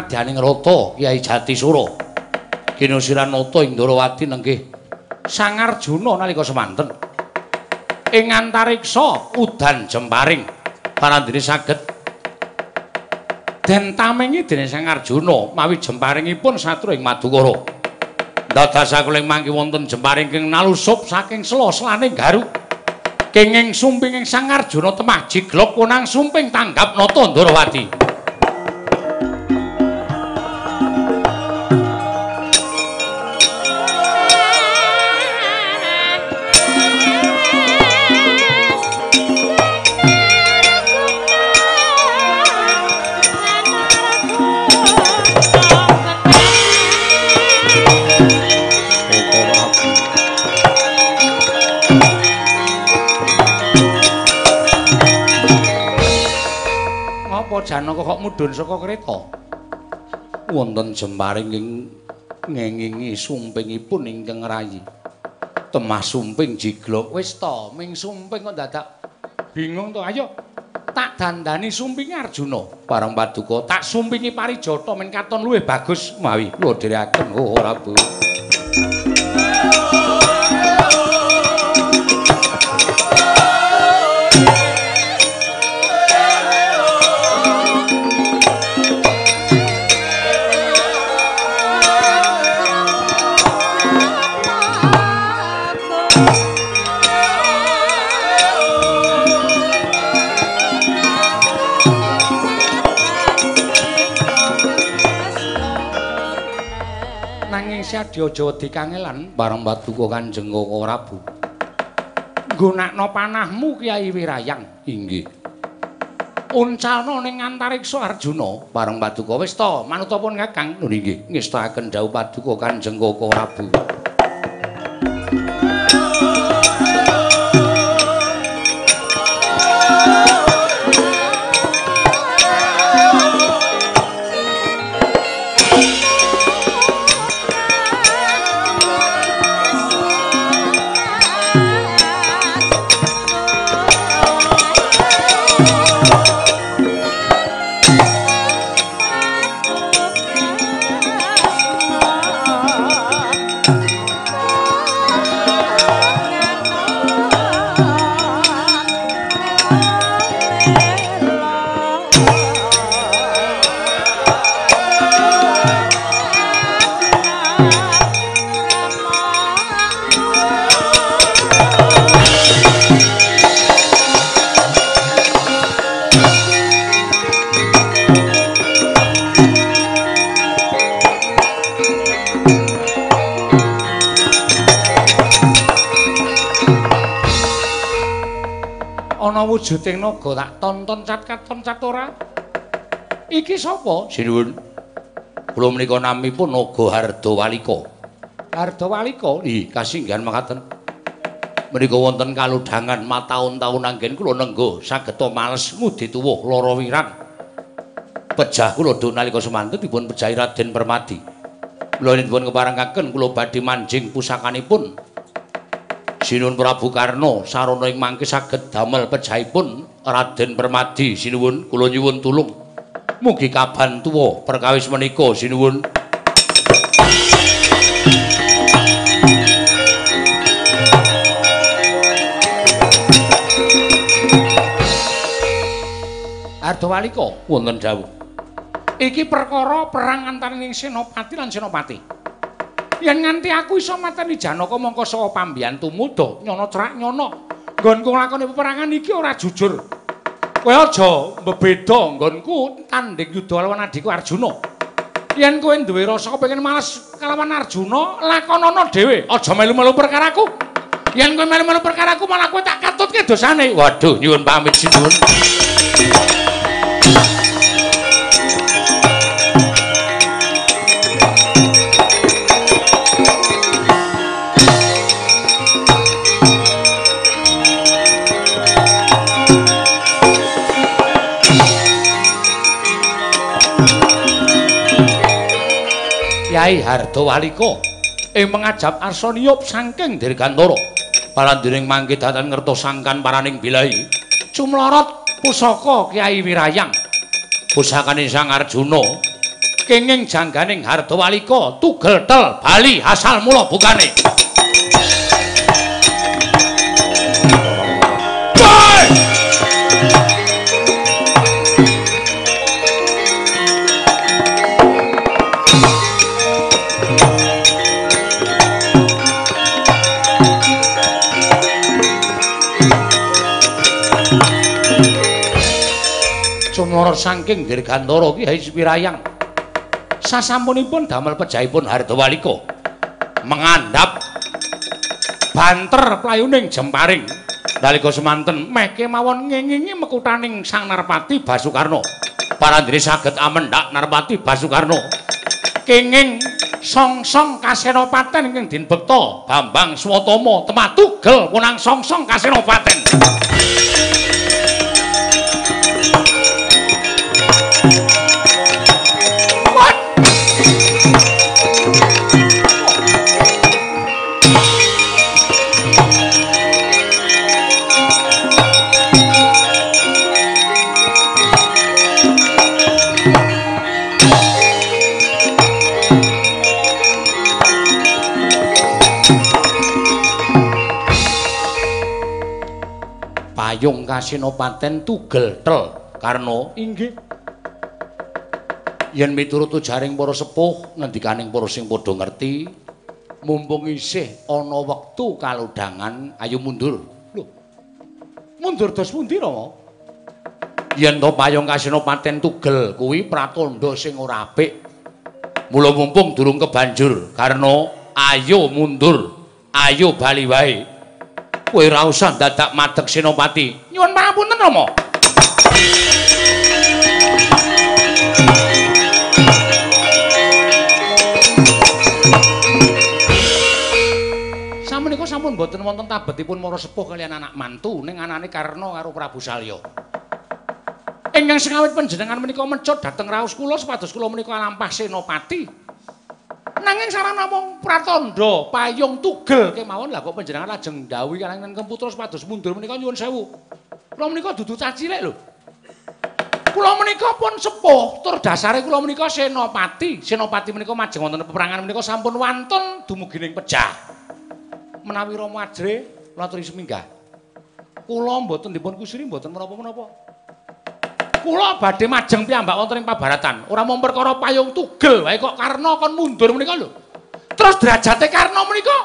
Madyaning rata Kyai Jatisura. Kinusiran nata ing Ndrawati nenggih Sang Arjuna nalika semanten. Ing antariksa udan jemparing parandene saged den tamengi dening Sang Arjuna mawi jemparingipun satru ing Madukara. Dadasaken ing mangki wonten jemparing ing nalusup saking sela-selane garuk. Kenging sumping ing Sang Arjuna temah jiglok kunang sumping tanggap nata Ndrawati. Mudhun saka kereta? Wonten jemparing ing ngengingi sumpingipun ingkang rayi. Temah sumping jiglok wis to, ming sumping kok dadak bingung to. Ayo tak dandani sumpinge Arjuna. Parang paduka tak sumpingi Parijata men katon luwih bagus mawi. Lho dherekaken oh, ora Bu. Aja wedi kangelan bareng paduka Kanjeng Koko Prabu. Gunakno panahmu Kyai Wirayang. Inggih. Uncalno ning antariksa Arjuna bareng paduka wis to manutapun Kakang. Nggih, ngestaken dawuh paduka Kanjeng Koko Prabu. Wujuding naga tak tonton cat katon cat ora. Iki sapa? Sinuwun. Kula menika namipun Naga Hardawalika. Hardawalika? Nggih, kasinggihan makaten. Menika wonten kaludhangan mataun-taun anggen kula nenggo sageta males ngudi tuwuh lara wirang. Pejah kula do nalika semanten dipun pejahi Raden Permadi. Kula dipun keparengaken kula badhe manjing pusakanipun Sinuwun Prabu Karno sarana ing mangke saged damel pejahipun Raden Permadi. Sinuwun kula nyuwun tulung. Mugi kabantu perkawis menika sinuwun. Ardawalika wonten dawuh. Iki perkara perang antaraning Senopati lan Senopati yen nganti aku iso mateni Janaka mongko saka pambiyantumu do nyono cerak nyono. Nggonku nglakoni peperangan iki ora jujur. Kowe aja mbeda nggonku tanding yudha lawan adikku Arjuna. Yen kowe duwe rasa kepengin males kalawan Arjuna lakonana dhewe. Aja melu-melu perkaraku. Yen kowe melu-melu perkaraku malah kowe tak katutke dosane. Waduh nyuwun pamit sinuwun Kyai Hardawalika ing mengajab Arsaniyup saking Dirgantara. Palandiring mangke datan ngertos sangkan paraning bilahi. Cumlorot pusaka Kyai Wirayang. Pusakane Sang Arjuna. Kenging jangganing Hardawalika tugel tel bali asal mula bukane Cumara saking Dirgantara Ki Hai Spirayang. Sasampunipun damel pejahipun Hardawalika mengandhap banter playuning jemparing nalika semanten meh kemawon ngingingi mekutaning Sang Narpati Basukarna. Parandene saged amendak Narpati Basukarna. Kenging song-song kasenopaten ingkang dinbekta Bambang Swatama tematugel punang song-song kasenopaten. Payung kasinopaten tugel tel karno. Inggih. yen miturut jaring para sepuh ngendikaning para sing padha ngerti mumpung isih ana wektu kalodhangan ayo mundur. Lho mundur dos pundi Rama yen to payung kasinopaten tugel kuwi pratandha sing ora apik. Mula mumpung durung kebanjur karena ayo mundur ayo bali wae kowe ora usah dadak madeg Senopati. Nyuwun pangapunten, Rama. Samenika sampun boten wonten tabetipun para sepuh kalian anak mantu ning anane Karna karo Prabu Salya. Ingkang sengawit panjenengan menika mecut dhateng raos kula supados kula menika lampah Senopati. Nanging sarana namung pratandha payung tugel kemawon lah kok panjenengan lajeng dawuh kaliyan Kemputra supados mundur menika nyuwun sewu. Kula menika dudu cacilek lho. Kula menika pun sepuh, tur dasare kula menika senopati. Senopati menika majeng wonten peperangan menika sampun wantun dumugi ning pejah. Menawi Rama Ajre kula aturi seminggah. Kula mboten dipun kusiri mboten menapa-menapa. Kula badhe majeng piyambak wonten ing pabaratan. Ora mung perkara payung tugel wae kok karena kon mundur menika lho. Terus derajate karena menika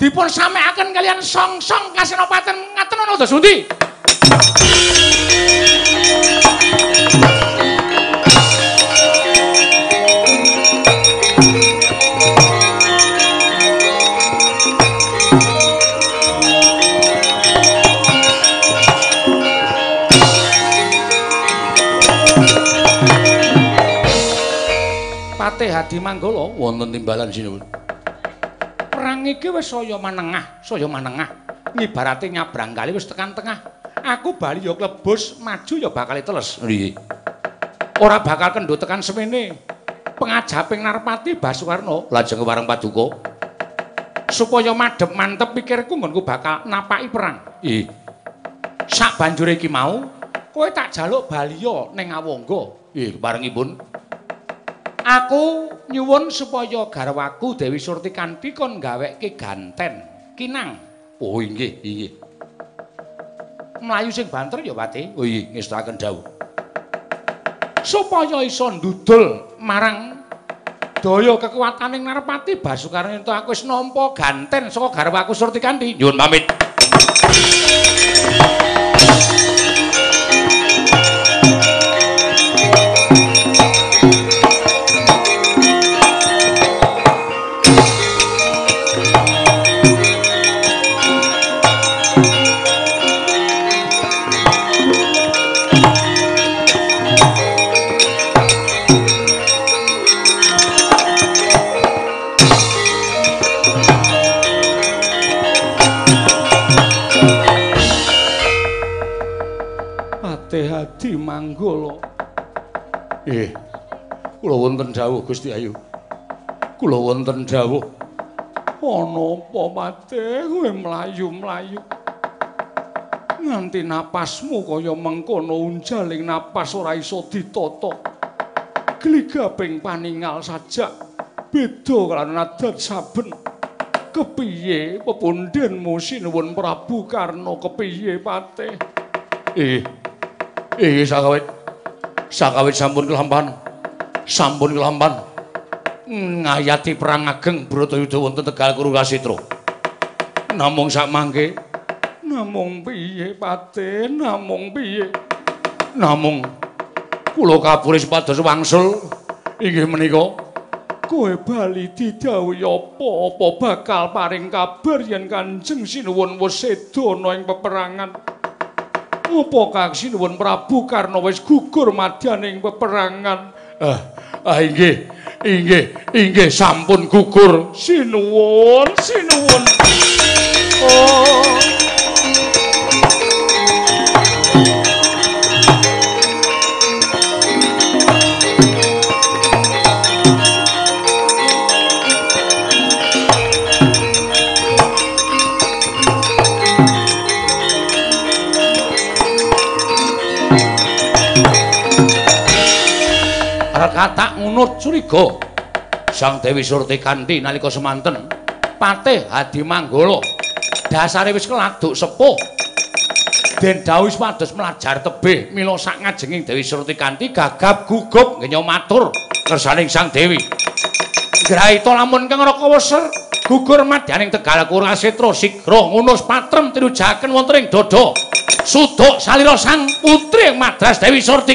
dipun samekaken kalian song-song kasenopaten ngaten ana dos Hadi Manggala wonten timbalan sinuwun. Perang iki wis saya manengah, saya manengah. Ngibarate nyabrang kali wis tekan tengah. Aku bali ya klebus, maju ya bakal teles. Nggih. Ora bakal kendho tekan semene. Pengajaping Narpati Basukarna lajeng wareng paduka. Supaya madhep mantep pikirku nggonku bakal napaki perang. Nggih. Sak banjure iki mau, kowe tak jaluk baliya ning Awangga. Nggih, barengipun. Aku nyuwun supaya garwaku Dewi Surti kanthi kon gaweke ganten kinang. Oh inggih, inggih. Mlayu sing banter ya, Pati. Oh iya, ngestakaken dawuh. Supaya iso ndudul marang daya kekuataning Narpati Basukarna ento aku wis nampa ganten saka garwaku Surti kanthi. Nyuwun pamit. Manggala. Nggih. Kula wonten dawuh Gusti Ayu. Kula wonten dawuh. Ana apa Patih kowe mlayu-mlayu? Nganti napasmu kaya mengkono unjaling napas ora iso ditata. kagligaping paningal saja beda kalawan adat saben kepiye pepundhenmu sinuwun Prabu Karna kepiye pate eh eh sakawit. Sakawit sampun kelampahan sampun kelampahan ngayati perang ageng Bratayuda wonten Tegal Kurukasitra namung sak mangke. Namung piye pate? Namung piye? Namung. Kula kabure sepados wangsul. Inggih menika. Kowe bali didhawuhi apa-apa bakal paring kabar yen Kanjeng Sinuwun wis seda ana ing peperangan apa Kang Sinuwun Prabu Karna wis gugur madyaning peperangan. Ah, ah inggih inggih inggih sampun gugur. Sinuwun Sinuwun. Oh katak ngunut curiga Sang Dewi Surti Kanthi nalika semanten Patih Hadi Manggala. Dasare wis keladuk sepuh. Den dawuh pados melajar tebih mila sak ngajenging Dewi Surti Kanthi gagap gugup nggenya matur kersaning Sang Dewi. Graita lamun kang rakawaser gugur madyaning Tegal Kurasetra sigra ngunus patrem tirujaken wonten ing dada suduk salira sang putri Madras Dewi Surti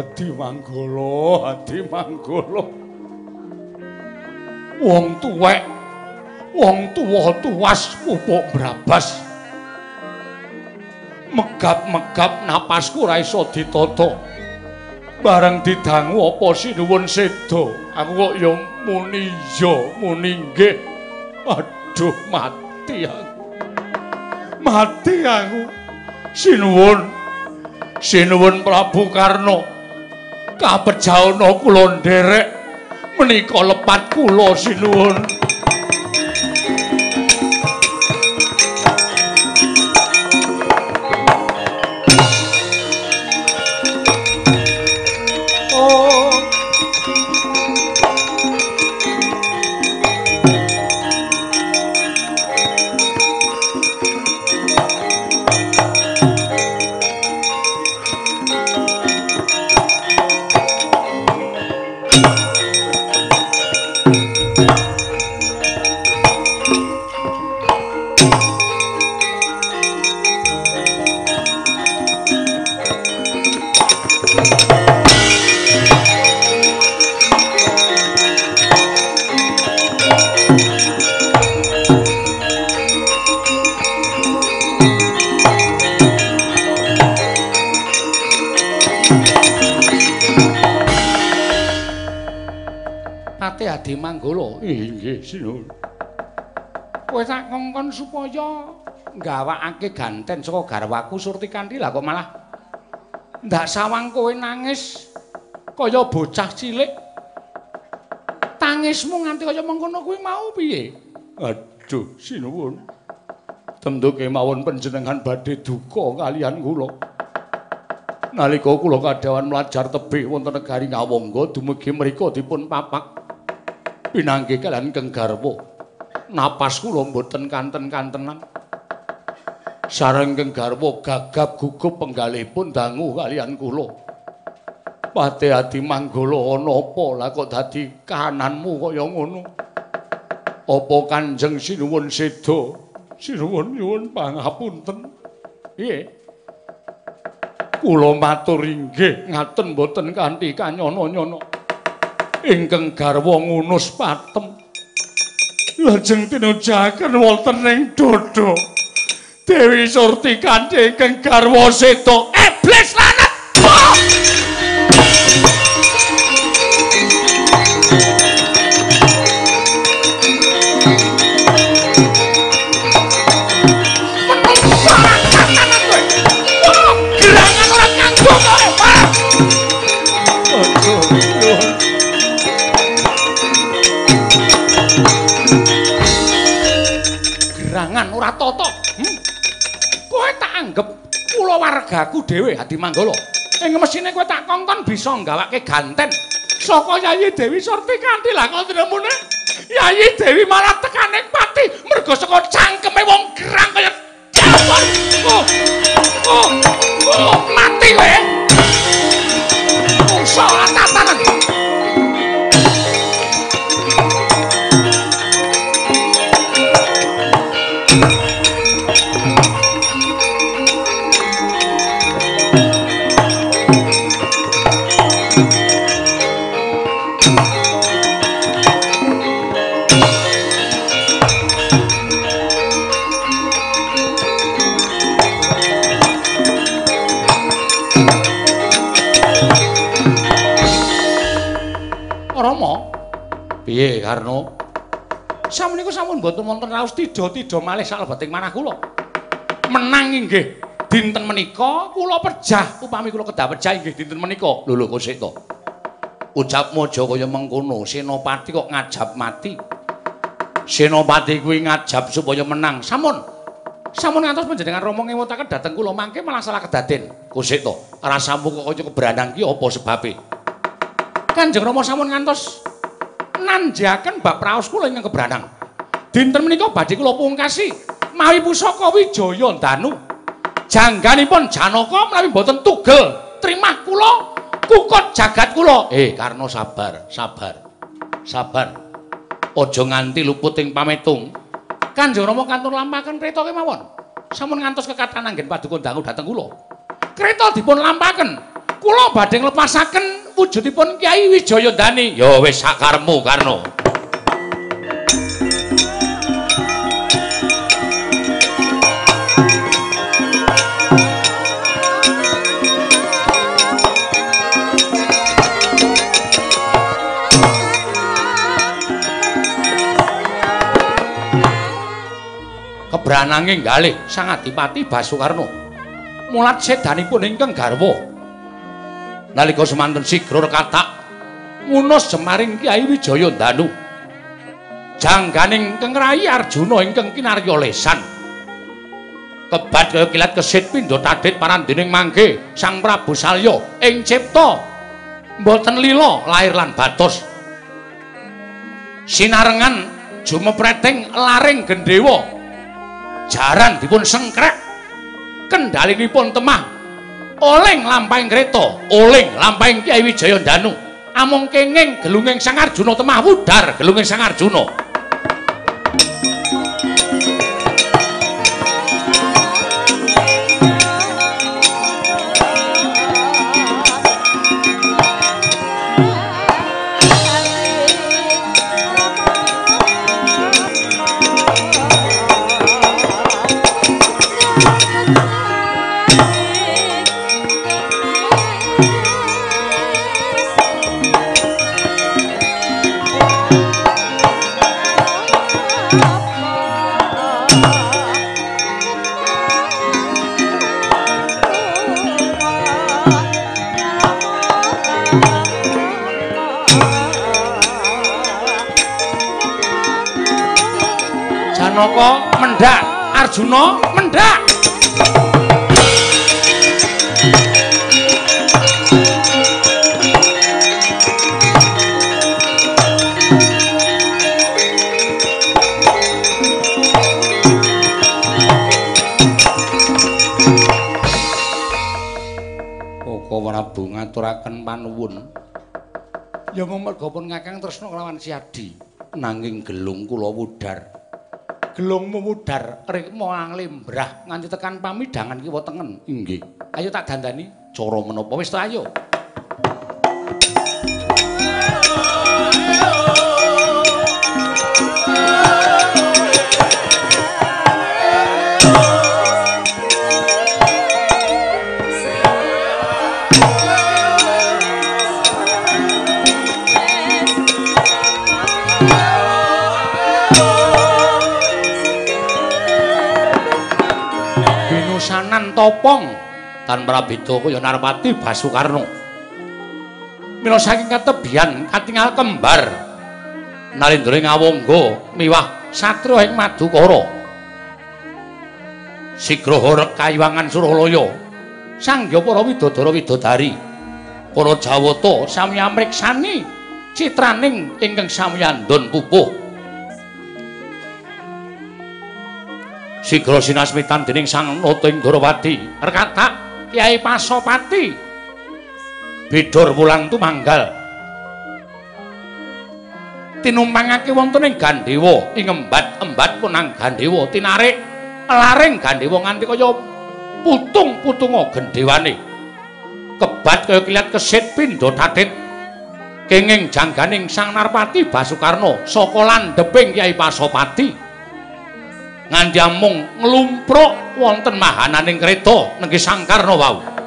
Adi Manggolo, Adi Manggolo. Wong tuwek wong tuwa tuwas pupuk brabas. Megap-megap napasku ora iso ditata bareng didangu apa sinuwun seda aku kok ya muni iya muni nggih. Aduh mati aku. Mati aku. Sinuwun. Sinuwun Prabu Karno kabejawana kula nderek. Menika lepat kula sinuwun Ngongkon supaya nggawakake ganten saka garwaku Surti Kanthi lah kok malah ndak sawang kowe nangis kaya bocah cilik. Tangismu nganti kaya mengkono kuwi mau piye? Aduh, sinuwun. Tentu kemawon panjenengan badhe duka kalian kula. Nalika kula kadhawan mlajar tebih wonten negari Ngawangga dumugi mriku dipun papak pinanggih kalian keng garwa napas kula mboten kanten-kantenan. Sareng keng garwa gagap gugup penggalipun dangu kalian kula. Pate ati ana apa? Lah kok dadi kahananmu kaya ngono? Apa kanjeng sinuwun seda? Sinuwun nyuwun pangapunten. Piye? Kula matur inggih ngaten mboten kanthi kanyono-nyono. Ingkang garwa ngunus patem lajeng tinujaken wonten ing dodo. Dewi Surti kanthi ingkang garwa seto iblis lanat wargaku dhewe Adi Manggala. Ing mesine kowe tak kongkon bisa nggawake ganten saka Yayi Dewi Surti lah kok tinemune Yayi Dewi malah tekaning pati mergo saka cangkeme wong gerang kaya jawon. Oh, oh, oh, mati kowe. Mungsa tatanan. Rama. Piye, Karno? Sameneika sampun mboten wonten raos tida-tida malih salebeting manah kula. Menang inggih dinten menika kula pejah upami kula kedah pejah inggih dinten menika. Lho lho kok sik to. Ucapmu aja kaya mengkono, Senopati kok ngajab mati. Senopati kuwi ngajab supaya menang. Sampun. Sampun ngantos panjenengan Rama ngewutaken dhateng kula mangke malah salah kedaden. Kusik to. Rasamu kok kaya keberanang ki apa sebabe? Kanjeng Rama sampun ngantos nanjaken bab praos kula ingkang kebranang. Dinten menika badhe kula pungkasi mawi pusaka Wijaya Danu. Jangganipun Janaka menawi boten tugel trimah kula kukut jagat kula. Eh, Karno sabar, sabar. Sabar. Aja nganti luput ing pametung. Kanjeng Rama kantun lampahaken kreta kemawon. Sampun ngantos kekatan anggen paduka dangu dhateng kula. Kreta dipun lampahaken. Kula badhe nglepasaken wujudipun Kyai Wijaya Dani. Ya wis sakarmu, Karno. Kebrananging galih Sang Adipati Basukarno. Mulat sedanipun ingkang garwa. Nalika semanten sigra rekatak ngunus jemaring Kyai Wijaya Danu. Jangganing Kang Arjuna ingkang kinarya lesan. Kebat kaya kilat kesit pindha tadhit parandening mangke Sang Prabu Salya ing cipta mboten lila lair lan batos. Sinarengan jumepreting laring gendhewa jaran dipun sengkrek kendalinipun temah oleng lampahing kreta oleng lampahing Kyai Wijaya Danu amung kenging gelunging Sang Arjuna temah wudar gelunging Sang Arjuna panuwun. Ya mung merga pun ngakang tresna kelawan Si Adi, nanging gelung kula wudar. Gelungmu wudar rikma anglimbrah nganti tekan pamidangan kiwa tengen. Inggih. Ayo tak dandani cara menapa wis ayo. Topong tan Prabita kaya Narpati Basukarno. Mila saking katebian katingal kembar Nalindra Ngawangga miwah Satria ing Madukara. Sigraha Kayuwangan Suralaya. Sangya para widodara widodari. Para Jawata sami amriksani citraning ingkang sami andon pupuh. Sigra sinasmitan dening Sang Nata ing Darawati. Rekata Kyai Pasopati. Bidor wulan tumanggal. Tinumpangake wonten ing Gandhewa, ing embat-embat punang Gandhewa tinarik laring Gandhewa nganti kaya putung-putunga gendhewane. Kebat kaya kiliat kesit pindha tatit. Kenging jangganing Sang Narpati Basukarna saka landheping Kyai Pasopati. Nganti amung nglumpruk wonten mahananing kreta nenggi Sangkarna wau.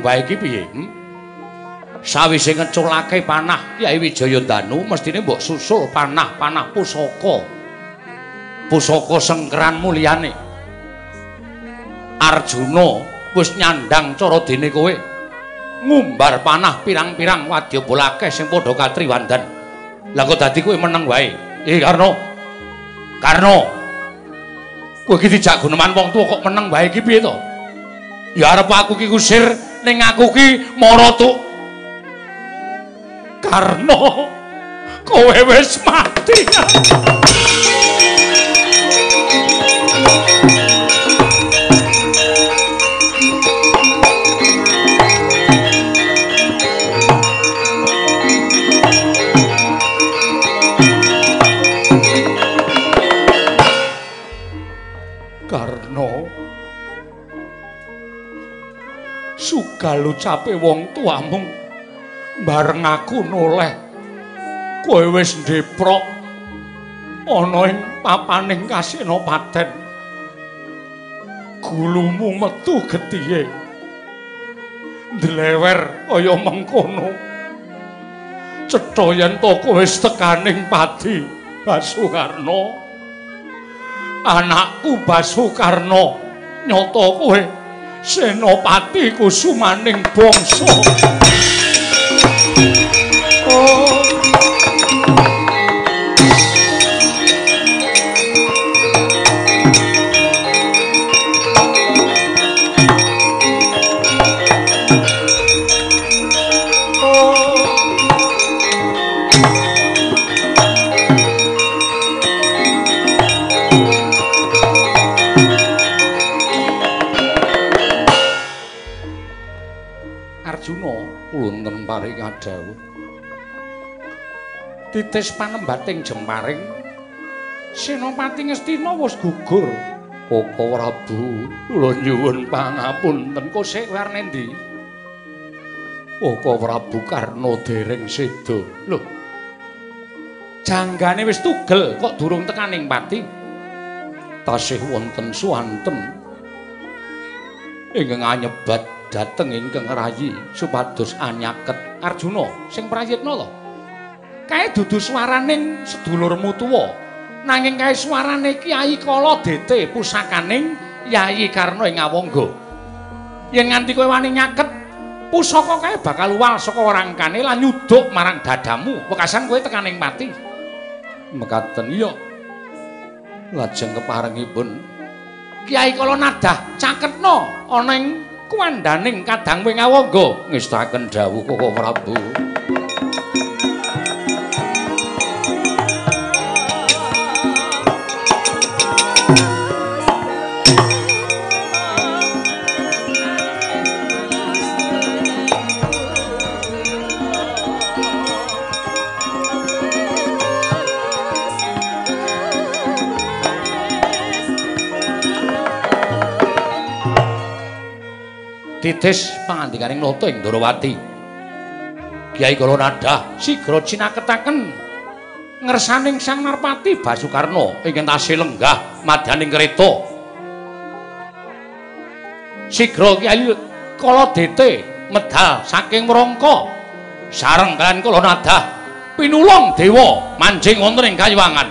Wae iki piye? Hm? Sawise ngeculake panah Kyai Wijaya Danu, mestine mbok susul panah-panah pusaka. Pusaka sengkeran mulyane. Arjuna wis nyandang cara dene kowe. Ngumbar panah pirang-pirang wadyabala akeh sing padha katriwandan. Lah kok dadi kowe meneng wae? Eh, Karno. Karno. Kowe iki dijak guneman wong tuwa kok meneng wae iki piye to? Ya arep aku ki kusir ning aku ki mara tuk. Karno. Kowe wis mati. Ucape wong tuamu bareng aku noleh. Kowe wis ndeprok ana ing papaning Kasenopaten. Gulumu metu getihe. Ndlewer kaya mengkono. Cetha yen to kowe tekaning pati Basukarna. anakku Basukarna nyata kowe senopati kusumaning bangsa oh. Titis panembating Jemparing Senopati Ngastina wis gugur Apa Prabu, kula nyuwun pangapunten kok sik warne ndi? Apa Prabu Karna dereng seda. Lho. Janggane wis tugel kok durung tekaning pati. Tasih wonten suwanten ingkang anyebat dhateng ingkang rayi supados anyaket Arjuna sing prayitna lho. Kae dudu swaraning sedulurmu tuwa. nanging kae suarane Kyai Kala Dete pusakaning Yayi Karna ing Awangga. Yen nganti kowe wani nyaket pusaka kae bakal luwal saka rangkane lan nyuduk marang dadamu, wekasan kowe tekaning mati. Mekaten iya. Lajeng keparengipun Kyai Kala nadah caketna ana ing kuwandaning kadang wing Awangga ngestaken dawuh Koko Prabu. Titis pangandikaning nata ing Ndrawati. Kyai Kala Nadah sigra cinaketaken ngersaning Sang Narpati Basukarna ingkang tasih lenggah madyaning kreta. Sigra Kyai Kala Dete medal saking Mrangka sareng kalian Kala Nadah pinulung dewa manjing wonten ing kayuwangan.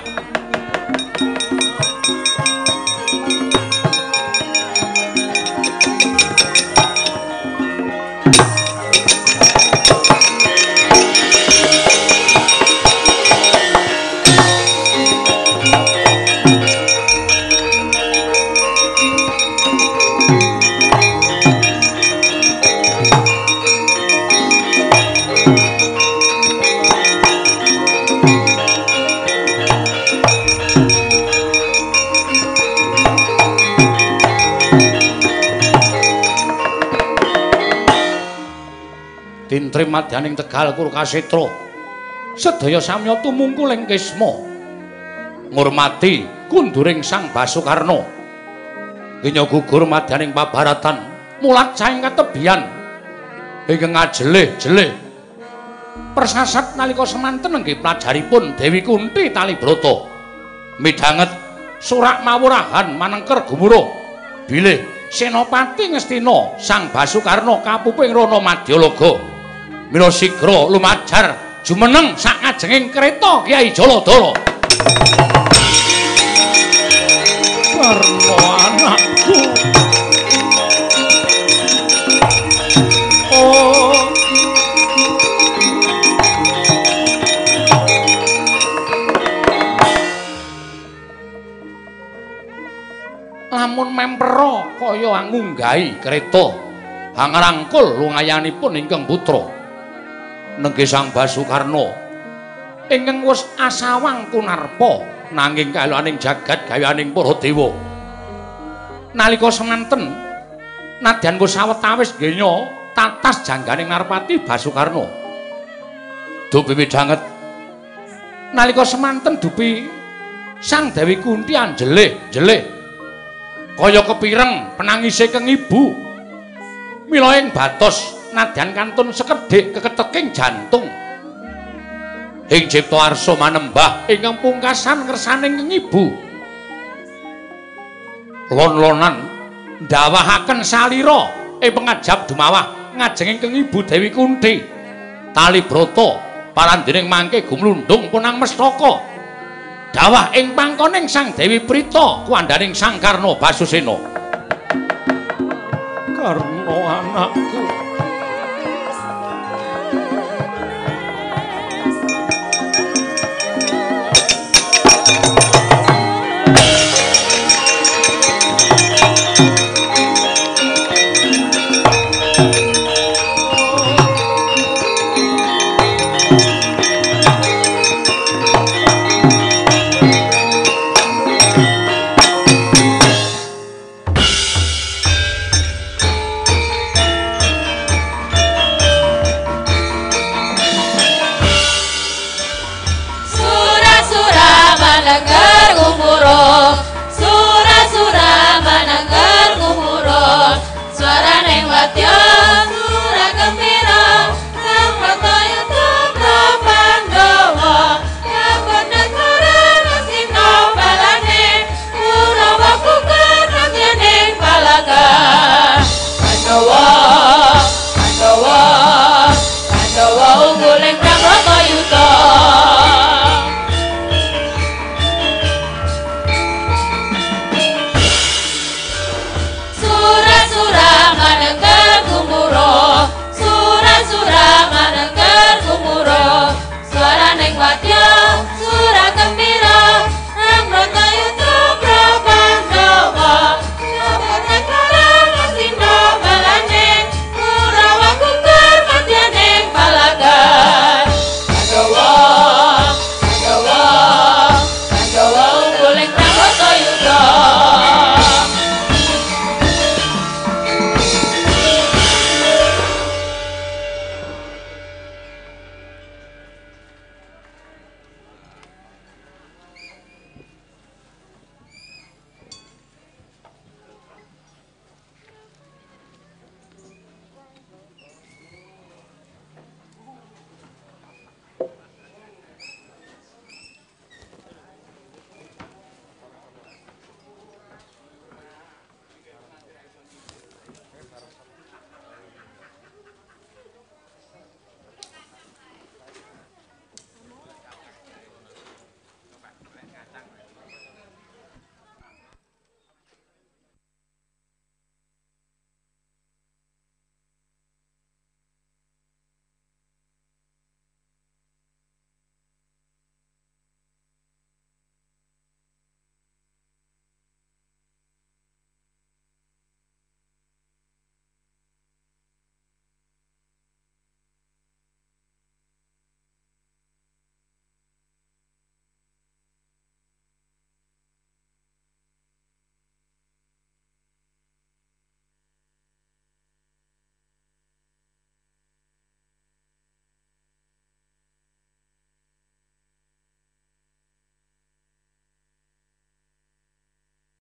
madyaning Tegal Kurkasetra. Sedaya samya tumungkul ing Kisma. Ngurmati kunduring Sang Basukarna. Kenya gugur madyaning pabaratan mulat saing katebian. Ingkang ngajelih-jelih. Persasat nalika semanten nggih pelajaripun Dewi Kunti Talibrata. Midhanget surak mawurahan manengker gumuruh. Bilih Senopati Ngastina Sang Basukarna kapuping Rana Madyalaga. Mila sigra lumajar jumeneng sak ngajenging kereta Kyai Jaladara. Karna anakku. Oh. Lamun mempero kaya ngunggahi kereta hangrangkul lungayanipun ingkang putra. Nengge Sang Basukarna. Ingkang wis asawang kunarpa nanging kalaning jagat gayaning para dewa nalika semanten nadyan wis sawetawis genya tatas jangganing Narpati Basukarna. Dupi midhanget nalika semanten dupi Sang Dewi Kunti anjelih-jelih kaya kepireng penangise keng ibu. Mila ing batos nadyan kantun sekedhik keketeking jantung. Ing cipta arsa manembah ingkang pungkasan ngersaning ibu. Lon-lonan ndawahaken salira ing pengajab dumawah ngajeng ingkang ibu Dewi Kunti. Tali brata parandiring mangke gumlundung punang mestaka. Dawah ing pangkoning Sang Dewi Prita kuwandaning Sang Karna Basusena. Karna anakku.